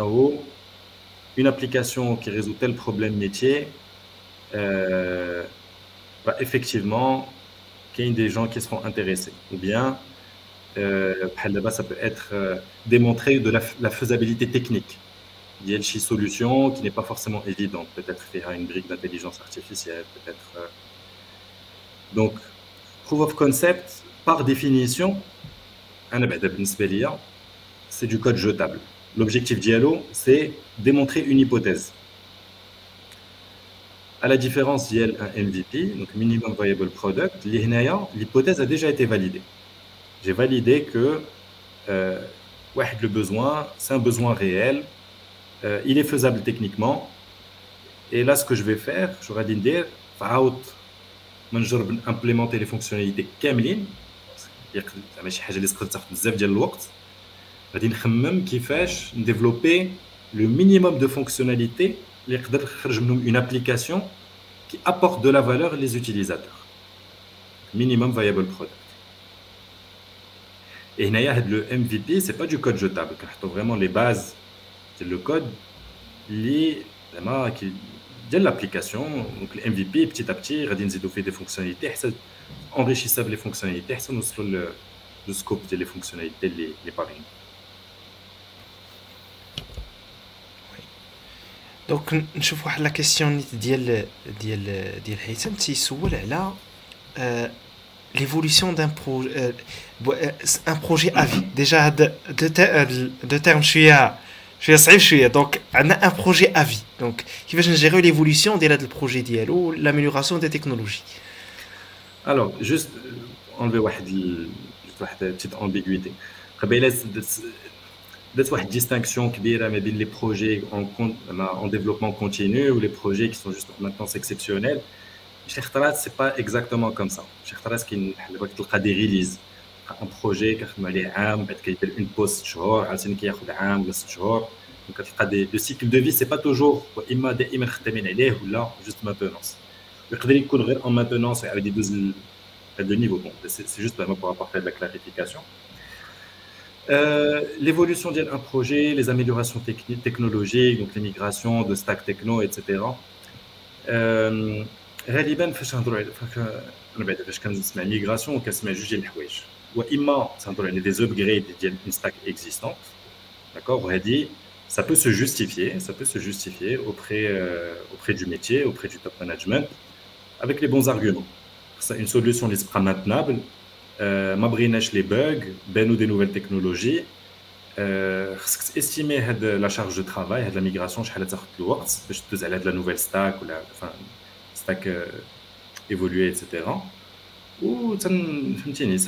اون ابليكاسيون كي ريزو تيل بروبليم ميتيي bah, effectivement, il y a des gens qui seront intéressés. Ou bien, euh, ça peut être euh, démontré de la, faisabilité technique. Il y a une solution qui n'est pas forcément évidente. Peut-être faire une brique d'intelligence artificielle, peut-être. Euh... Donc, proof of concept, par définition, c'est du code jetable. L'objectif Diallo, c'est démontrer une hypothèse. À la différence d'un MVP, donc Minimum Viable Product, l'hypothèse a déjà été validée j'ai validé que euh, le besoin, c'est un besoin réel, euh, il est faisable techniquement. Et là, ce que je vais faire, je vais dire, implémenter les fonctionnalités كاملين زعما شي حاجه اللي تقدر تاخذ بزاف ديال الوقت غادي نخمم كيفاش نديفلوبي لو مينيموم دو فونكسيوناليتي اللي يقدر يخرج منهم اون ابليكاسيون qui apporte de la valeur les utilisateurs. Minimum viable product. Et le MVP, ce n'est pas du code jetable. C'est vraiment les bases. C'est le code lié de l'application. Donc, le MVP, petit à petit, il fait des fonctionnalités. Enrichissable les fonctionnalités. Ça nous le, le scope des fonctionnalités, les, les paris. دونك نشوف واحد لا كيسيون ديال ديال ديال هيثم تيسول على l'évolution d'un projet, euh, euh, un projet à vie. Déjà, de, de, de termes, je suis à, je suis je suis donc un projet à vie. Donc, qui va gérer l'évolution de le projet dialogue, l'amélioration des technologies. Alors, juste euh, enlever une petite ambiguïté. A une distinction qui les projets en, en développement continu ou les projets qui sont juste maintenant exceptionnels. شي خطرات سي با اكزاكتومون كوم سا شي خطرات كاين دابا كتلقى دي ريليز ان بروجي كنخدم عليه عام بعد كيدير اون بوست شهور عاوتاني كياخذ عام ولا ست شهور كتلقى دي لو سيكل دو في سي با توجور اما دائما خدامين عليه ولا جوست مانتونونس يقدر يكون غير اون مانتونونس ويعاود يدوز هذا النيفو بون سي جوست زعما بور ابورتي لا كلاريفيكاسيون Euh, l'évolution d'un projet, les améliorations technologiques, donc les migrations de stack techno, etc. Euh, غالبا فاش نهضروا على انا بعدا فاش كنسمع ميغراسيون كنسمع جوج ديال الحوايج واما تنهضروا على دي زوبغريد ديال اون ستاك اكزيستون داكوغ وهذه ça peut se justifier, ça peut se justifier auprès, euh, auprès du métier, auprès du top management, avec les bons arguments. C'est une solution qui sera maintenable, euh, ma les bugs, ben ou des nouvelles technologies. Euh, estimer la charge de travail, la migration, je vais le temps, je vais de la nouvelle stack ou la, enfin, stack euh, évoluer, etc. Ou ça,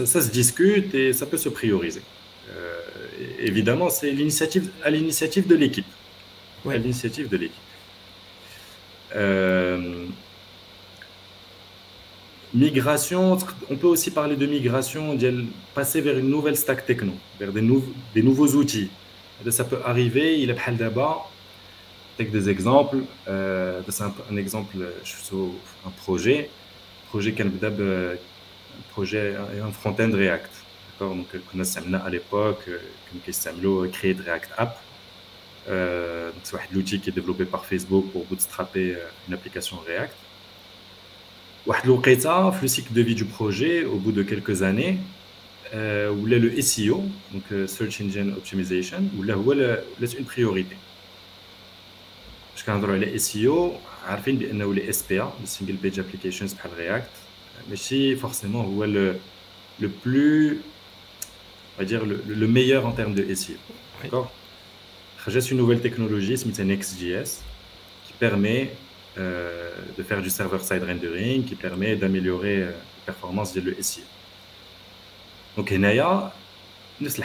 ça, se discute et ça peut se prioriser. Euh, évidemment, c'est l'initiative à l'initiative de l'équipe. À l'initiative de l'équipe. Euh, migration, on peut aussi parler de migration, de passer vers une nouvelle stack techno, vers des, des nouveaux outils. Ça peut arriver, il est d'abord des exemples. Euh, c'est un, exemple, je suis sur un projet. projet qui un projet, un front-end React. Donc, qu'on a à l'époque, qu'on a créé de React App. Euh, c'est un outil qui est développé par Facebook pour bootstrapper euh, une application React. Le cycle de vie du projet, au bout de quelques années, où le SEO, donc Search Engine Optimization, où là, c'est une priorité. باش كنهضروا على اس اي او عارفين بانه لي اس بي ا السينجل بيج ابليكيشنز بحال رياكت ماشي فورسيمون هو لو لو بلو on va dire le, le meilleur en termes de SEO. D'accord J'ai une nouvelle technologie, c'est Next.js, qui permet euh, de faire du server-side rendering, qui permet d'améliorer euh, la performance de le SEO. Donc, Enaya, نفس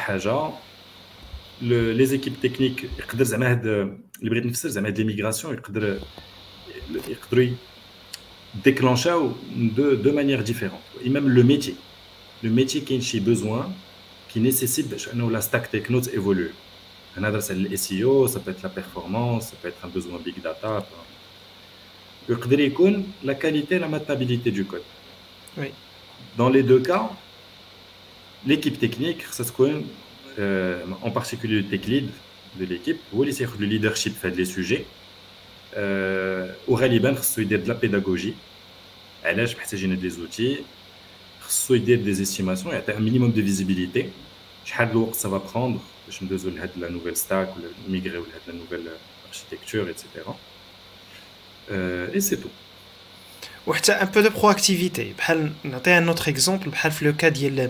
الحاجة les équipes techniques يقدر زعما هاد اللي بغيت نفسر زعما هاد ليميغراسيون يقدر يقدروا déclencher de, de manière différente. Et même le métier. Le métier qui a besoin, qui nécessite que la stack techno évolue. Un adresse le SEO, ça peut être la performance, ça peut être un besoin big data. La qualité et la maintenabilité du code. Oui. Dans les deux cas, l'équipe technique, ça se connaît euh, en particulier le tech lead de l'équipe, ou le leadership fait les sujets. Au Raliban, il y a de la pédagogie. Elle je pense des outils. Il a des estimations, il y a un minimum de visibilité. Ça va prendre, je me désolé, la nouvelle stack, migrer ou la nouvelle architecture, etc. Euh, et c'est tout. un peu de proactivité. Un autre exemple, le cas de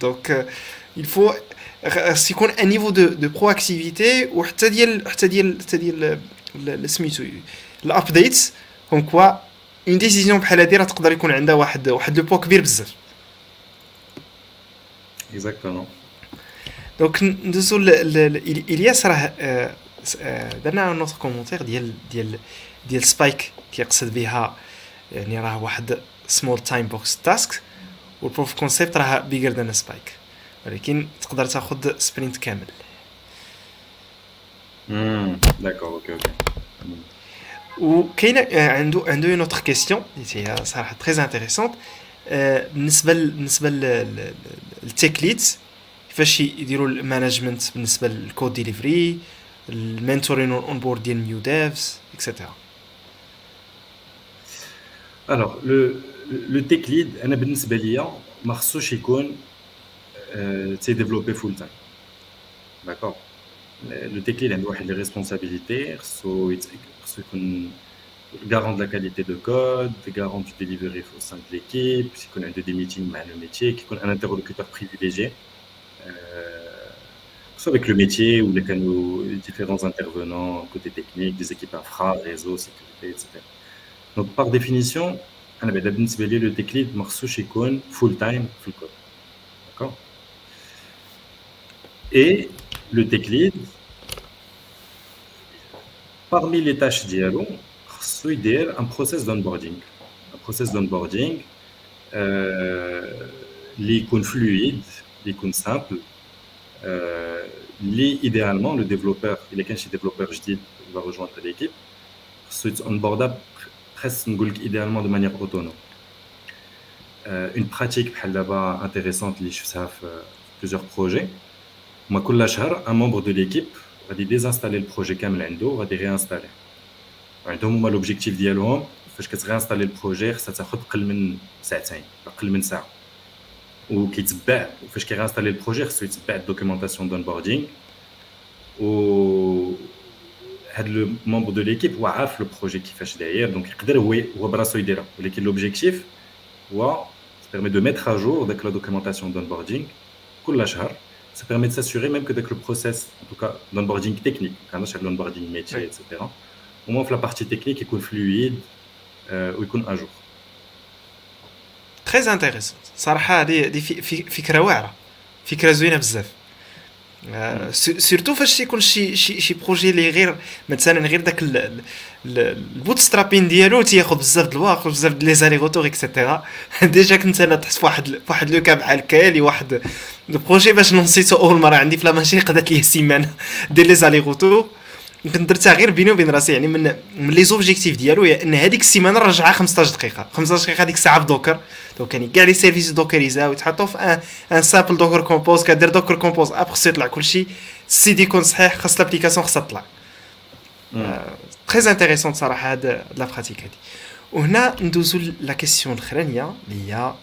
Donc, euh, il faut يكون un niveau de, de proactivité وحتى ديال حتى ديال حتى ديال سميتو الابديتس كوم كوا اون ديسيزيون بحال هادي راه تقدر يكون عندها واحد واحد لو بوا كبير بزاف اكزاكتومون دونك ندوزو الياس راه درنا نوت كومونتير ديال ديال ديال سبايك كيقصد بها يعني راه واحد سمول تايم بوكس تاسك والبروف كونسيبت راه بيجر ذان سبايك ولكن تقدر تاخذ سبرينت كامل. داكور أوكي أوكي وكاينه عنده عنده اون اوتر كيسيون اللي هي صراحة تري انتريسونت بالنسبة بالنسبة للتيك ليدز كيفاش يديروا المانجمنت بالنسبة للكود ديليفري المنتورين اون بورد ديال نيو ديفز اكسيتيرا Alors, le, le tech lead, انا بالنسبه ليا ما خصوش يكون تي ديفلوبي فول تايم داكور لو تيك ليد عنده واحد لي ريسبونسابيلتي خصو خصو يكون garant de la qualité de code, garant du delivery au sein de l'équipe, qui connaît des meetings avec le métier, qui connaît un interlocuteur privilégié, euh, soit avec le métier ou les canaux, les différents intervenants côté technique, des équipes infra, réseau, sécurité, etc. Donc par définition, انا بعدا بالنسبه لي لو تيكليد ما خصوش يكون فول تايم في الكود داكور اي لو تيكليد parmi les tâches ديالو خصو يدير ان بروسيس دونبوردينغ ان بروسيس دونبوردينغ اللي يكون فلويد اللي يكون سامبل اللي ايديالمون لو ديفلوبور الا كان شي ديفلوبور جديد va rejoindre l'équipe خصو يتونبوردا presque idéalement de manière autonome. Euh, une pratique intéressante que je fais plusieurs projets. Moi, un membre de l'équipe va désinstaller le projet comme l'endo, va réinstaller. Donc, l'objectif dialogue, فاش كترينستالي البروجي خصها تاخذ قل من ساعتين قل من ساعه وكيتبع فاش كيرينستالي البروجي خصو يتبع الدوكيومونطاسيون دونبوردينغ و هاد لو ممبر دو ليكيب هو عارف لو بروجي كيفاش داير دونك يقدر هو هو براسو يديرها ولكن لوبجيكتيف هو permet de mettre à jour داك لا دوكيومونطاسيون d'onboarding كل شهر ça permet de s'assurer même que dès que le process en tout cas d'onboarding technique كان على l'onboarding métier etc au moins la partie technique est fluide ou est à jour. Très intéressant. صراحة هذه هذه فكرة واعرة فكرة زوينة بزاف سيرتو فاش تيكون شي شي شي بروجي اللي غير مثلا غير داك البوت سترابين ديالو تياخذ بزاف د الوقت بزاف د لي زالي غوتور اكسيتيرا ديجا كنت أنا تحت فواحد فواحد لو كا بحال كالي واحد البروجي باش نسيتو اول مره عندي في لا ماشين قدات لي سيمانه دير لي زالي غوتور يمكن درتها غير بيني وبين راسي يعني من من لي زوبجيكتيف ديالو هي إن هذيك السيمانة نرجعها 15 دقيقة. 15 دقيقة هذيك الساعة في دوكر. دونك يعني كاع لي سيرفيس دوكريزاو يتحطوا في ان ان سامبل دوكر كومبوز كدير دوكر كومبوز أبخ خصو يطلع كلشي. السيدي يكون صحيح خاص لابليكاسيون خاصها تطلع. تري انتريسون صراحة هاد لا براتيك هادي. وهنا ندوزو لا كيسيون الأخرانية اللي هي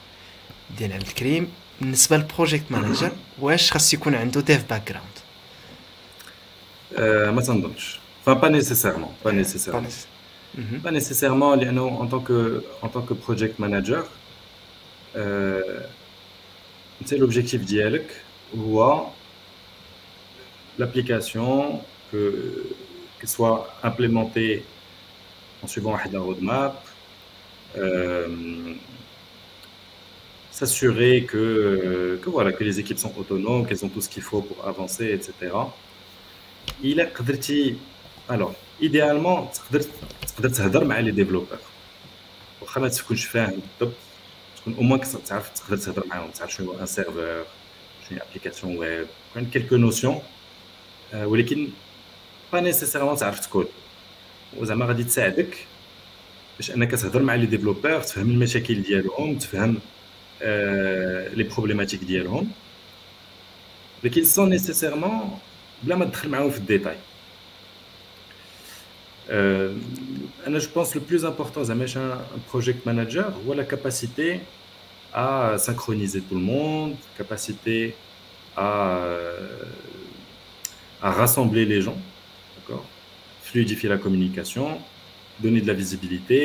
ديال عبد الكريم. بالنسبة للبروجيكت مانجر واش خاص يكون عنده ديف باك جراوند ما تنظنش enfin pas nécessairement pas nécessairement pas nécessairement en tant que en tant que project manager c'est l'objectif ديالك هو l'application que qu'elle soit implémentée en suivant un roadmap euh, s'assurer que, que, voilà, que les équipes sont autonomes, qu'elles ont tout ce qu'il faut pour avancer, etc. Il a alors idéalement تقدر تقدر تهضر مع لي ديفلوبر واخا ما تكونش فاهم بالضبط تكون أو تعرف تقدر تهضر معاهم تعرف شنو هو ان سيرفر شنو هي ابليكاسيون ويب كاين كيلكو نوسيون ولكن با نيسيسيرمون تعرف تكود. وزعما غادي تساعدك باش أنك تهضر مع لي ديفلوبر تفهم المشاكل ديالهم تفهم لي بروبليماتيك ديالهم. ولكن سون نيسيسيرمون بلا ما تدخل معاهم في الديتاي انا جو بونس لو بلوز امبورطون زعما un project manager هو la capacité à synchroniser tout le monde capacité à à rassembler les gens d'accord fluidifier la communication donner de la visibilité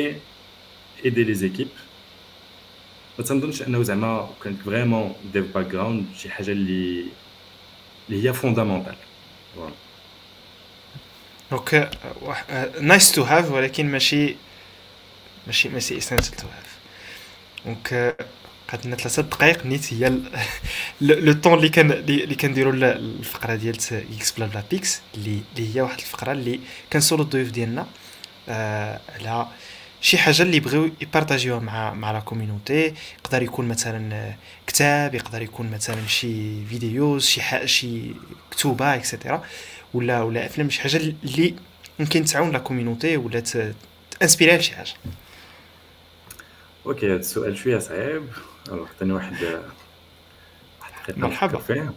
aider les équipes ما تنظنش انه زعما كانت فريمون ديف باك جراوند شي حاجه اللي اللي هي فوندامونتال دونك نايس تو هاف ولكن ماشي ماشي ماشي اسينشال تو هاف دونك قعد لنا ثلاثة دقائق نيت هي لو طون اللي كان اللي كنديروا الفقرة ديال إكس بلا بلا بيكس اللي اللي هي واحد الفقرة اللي كنسولو الضيوف ديالنا آه على شي حاجة اللي بغيو يبارطاجيوها مع مع لا كوميونيتي يقدر يكون مثلا كتاب يقدر يكون مثلا شي فيديوز شي شي كتوبة اكسيتيرا ولا ولا أفلام شي حاجة اللي ممكن تعاون لا كوميونيتي ولا تأنسبيريها لشي حاجة. أوكي هذا السؤال شوية صعيب. عطيني واحد واحد مرحبا. فيه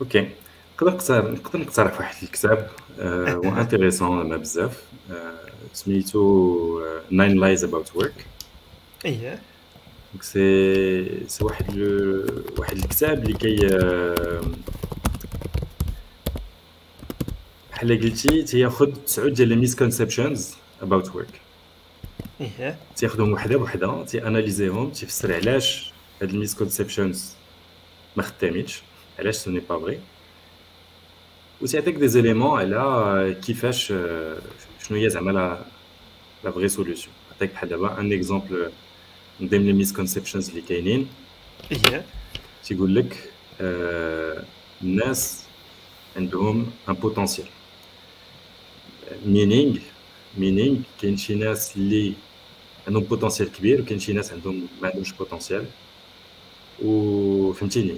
أوكي نقدر نقترح نقدر نقترح واحد الكتاب هو انتريسون زعما بزاف سميتو ناين لايز اباوت ورك إيه دونك سي سي واحد واحد الكتاب اللي كي بحال قلتي تياخذ تسعود ديال لي ميسكونسبشنز اباوت ورك إيه تياخذهم وحده بوحده تياناليزيهم تيفسر علاش هاد الميسكونسبشنز ما خدامينش علاش سو ني با فري وتعطيك دي زيليمون على كيفاش شنو هي زعما لا لا فري سوليوشن نعطيك بحال دابا ان اكزومبل من ضمن لي ميسكونسبشنز اللي كاينين ايه تيقول لك آه الناس عندهم ان بوتونسيال مينينغ مينينغ كاين شي ناس اللي عندهم بوتونسيال كبير وكاين شي ناس عندهم ما عندهمش بوتونسيال وفهمتيني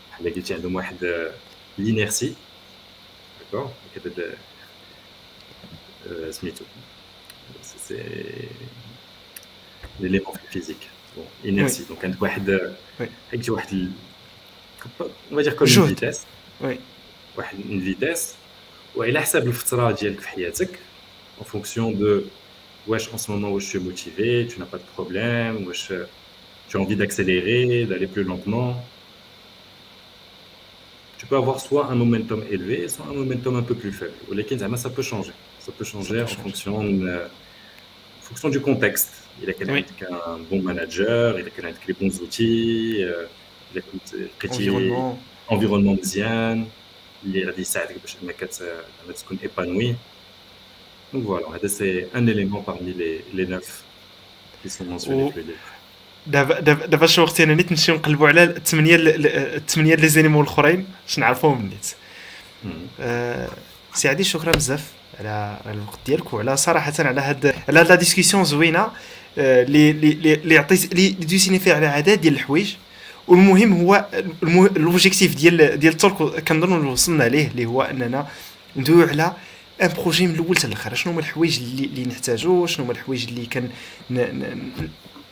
بحال قلتي عندهم واحد لينيرسي داكور كتبدا سميتو سي ليليمون فيزيك بون انيرسي دونك عندك واحد عندك واحد on va dire comme une vitesse oui واحد une vitesse وعلى حساب الفتره ديالك في حياتك en fonction de wesh en ce moment où je suis motivé tu n'as pas de problème wesh tu as envie d'accélérer d'aller plus lentement tu peux avoir soit un momentum élevé, soit un momentum un peu plus faible. Au lesquels ça peut changer. Ça peut changer, en. Fonction euh, de, fonction du contexte. Il a quelqu'un oui. un bon manager, il a quelqu'un qui a les bons outils, euh, il y a euh, environnement, environnement bien, il y euh, a des salles qui épanoui. Donc voilà, c'est un élément parmi les, neuf qui sont mentionnés. Oh. دابا دابا دابا شي وقتين نيت نمشيو نقلبوا على الثمانيه الثمانيه لي زينيمون الاخرين باش نعرفوهم نيت أه سي عادي شكرا بزاف على الوقت ديالك وعلى صراحة على هاد على هاد لا ديسكسيون زوينة اللي اللي اللي عطيت اللي دوزيني فيها على عدد ديال الحوايج. والمهم هو لوبجيكتيف ديال ديال التورك كنظن وصلنا ليه اللي هو أننا ندويو على ان بروجي من الأول حتى الآخر. شنو هما الحوايج اللي, اللي نحتاجو؟ شنو هما الحوايج اللي كان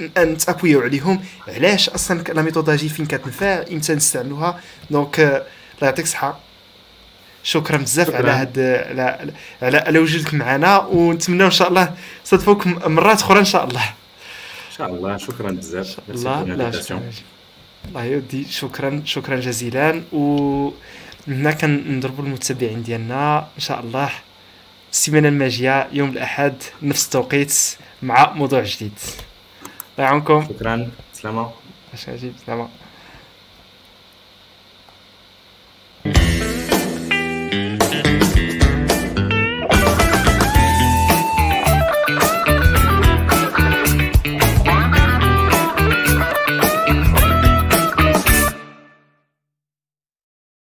نتابويو عليهم. علاش أصلا لا ميثوداجي فين كتنفع؟ إمتى نستعملوها؟ دونك الله يعطيك الصحة. شكرا بزاف على هاد على على, على وجودك معنا ونتمنى إن شاء الله صدفوك مرات أخرى إن شاء الله. إن شاء الله. شكرا بزاف. الله. لا شكرا. الله يودي. شكرا. شكرا جزيلا. و هنا كنضربوا المتابعين ديالنا. إن شاء الله السيمانة الماجية يوم الأحد نفس التوقيت مع موضوع جديد. الله يعاونكم شكرا. سلامة عشان سلامة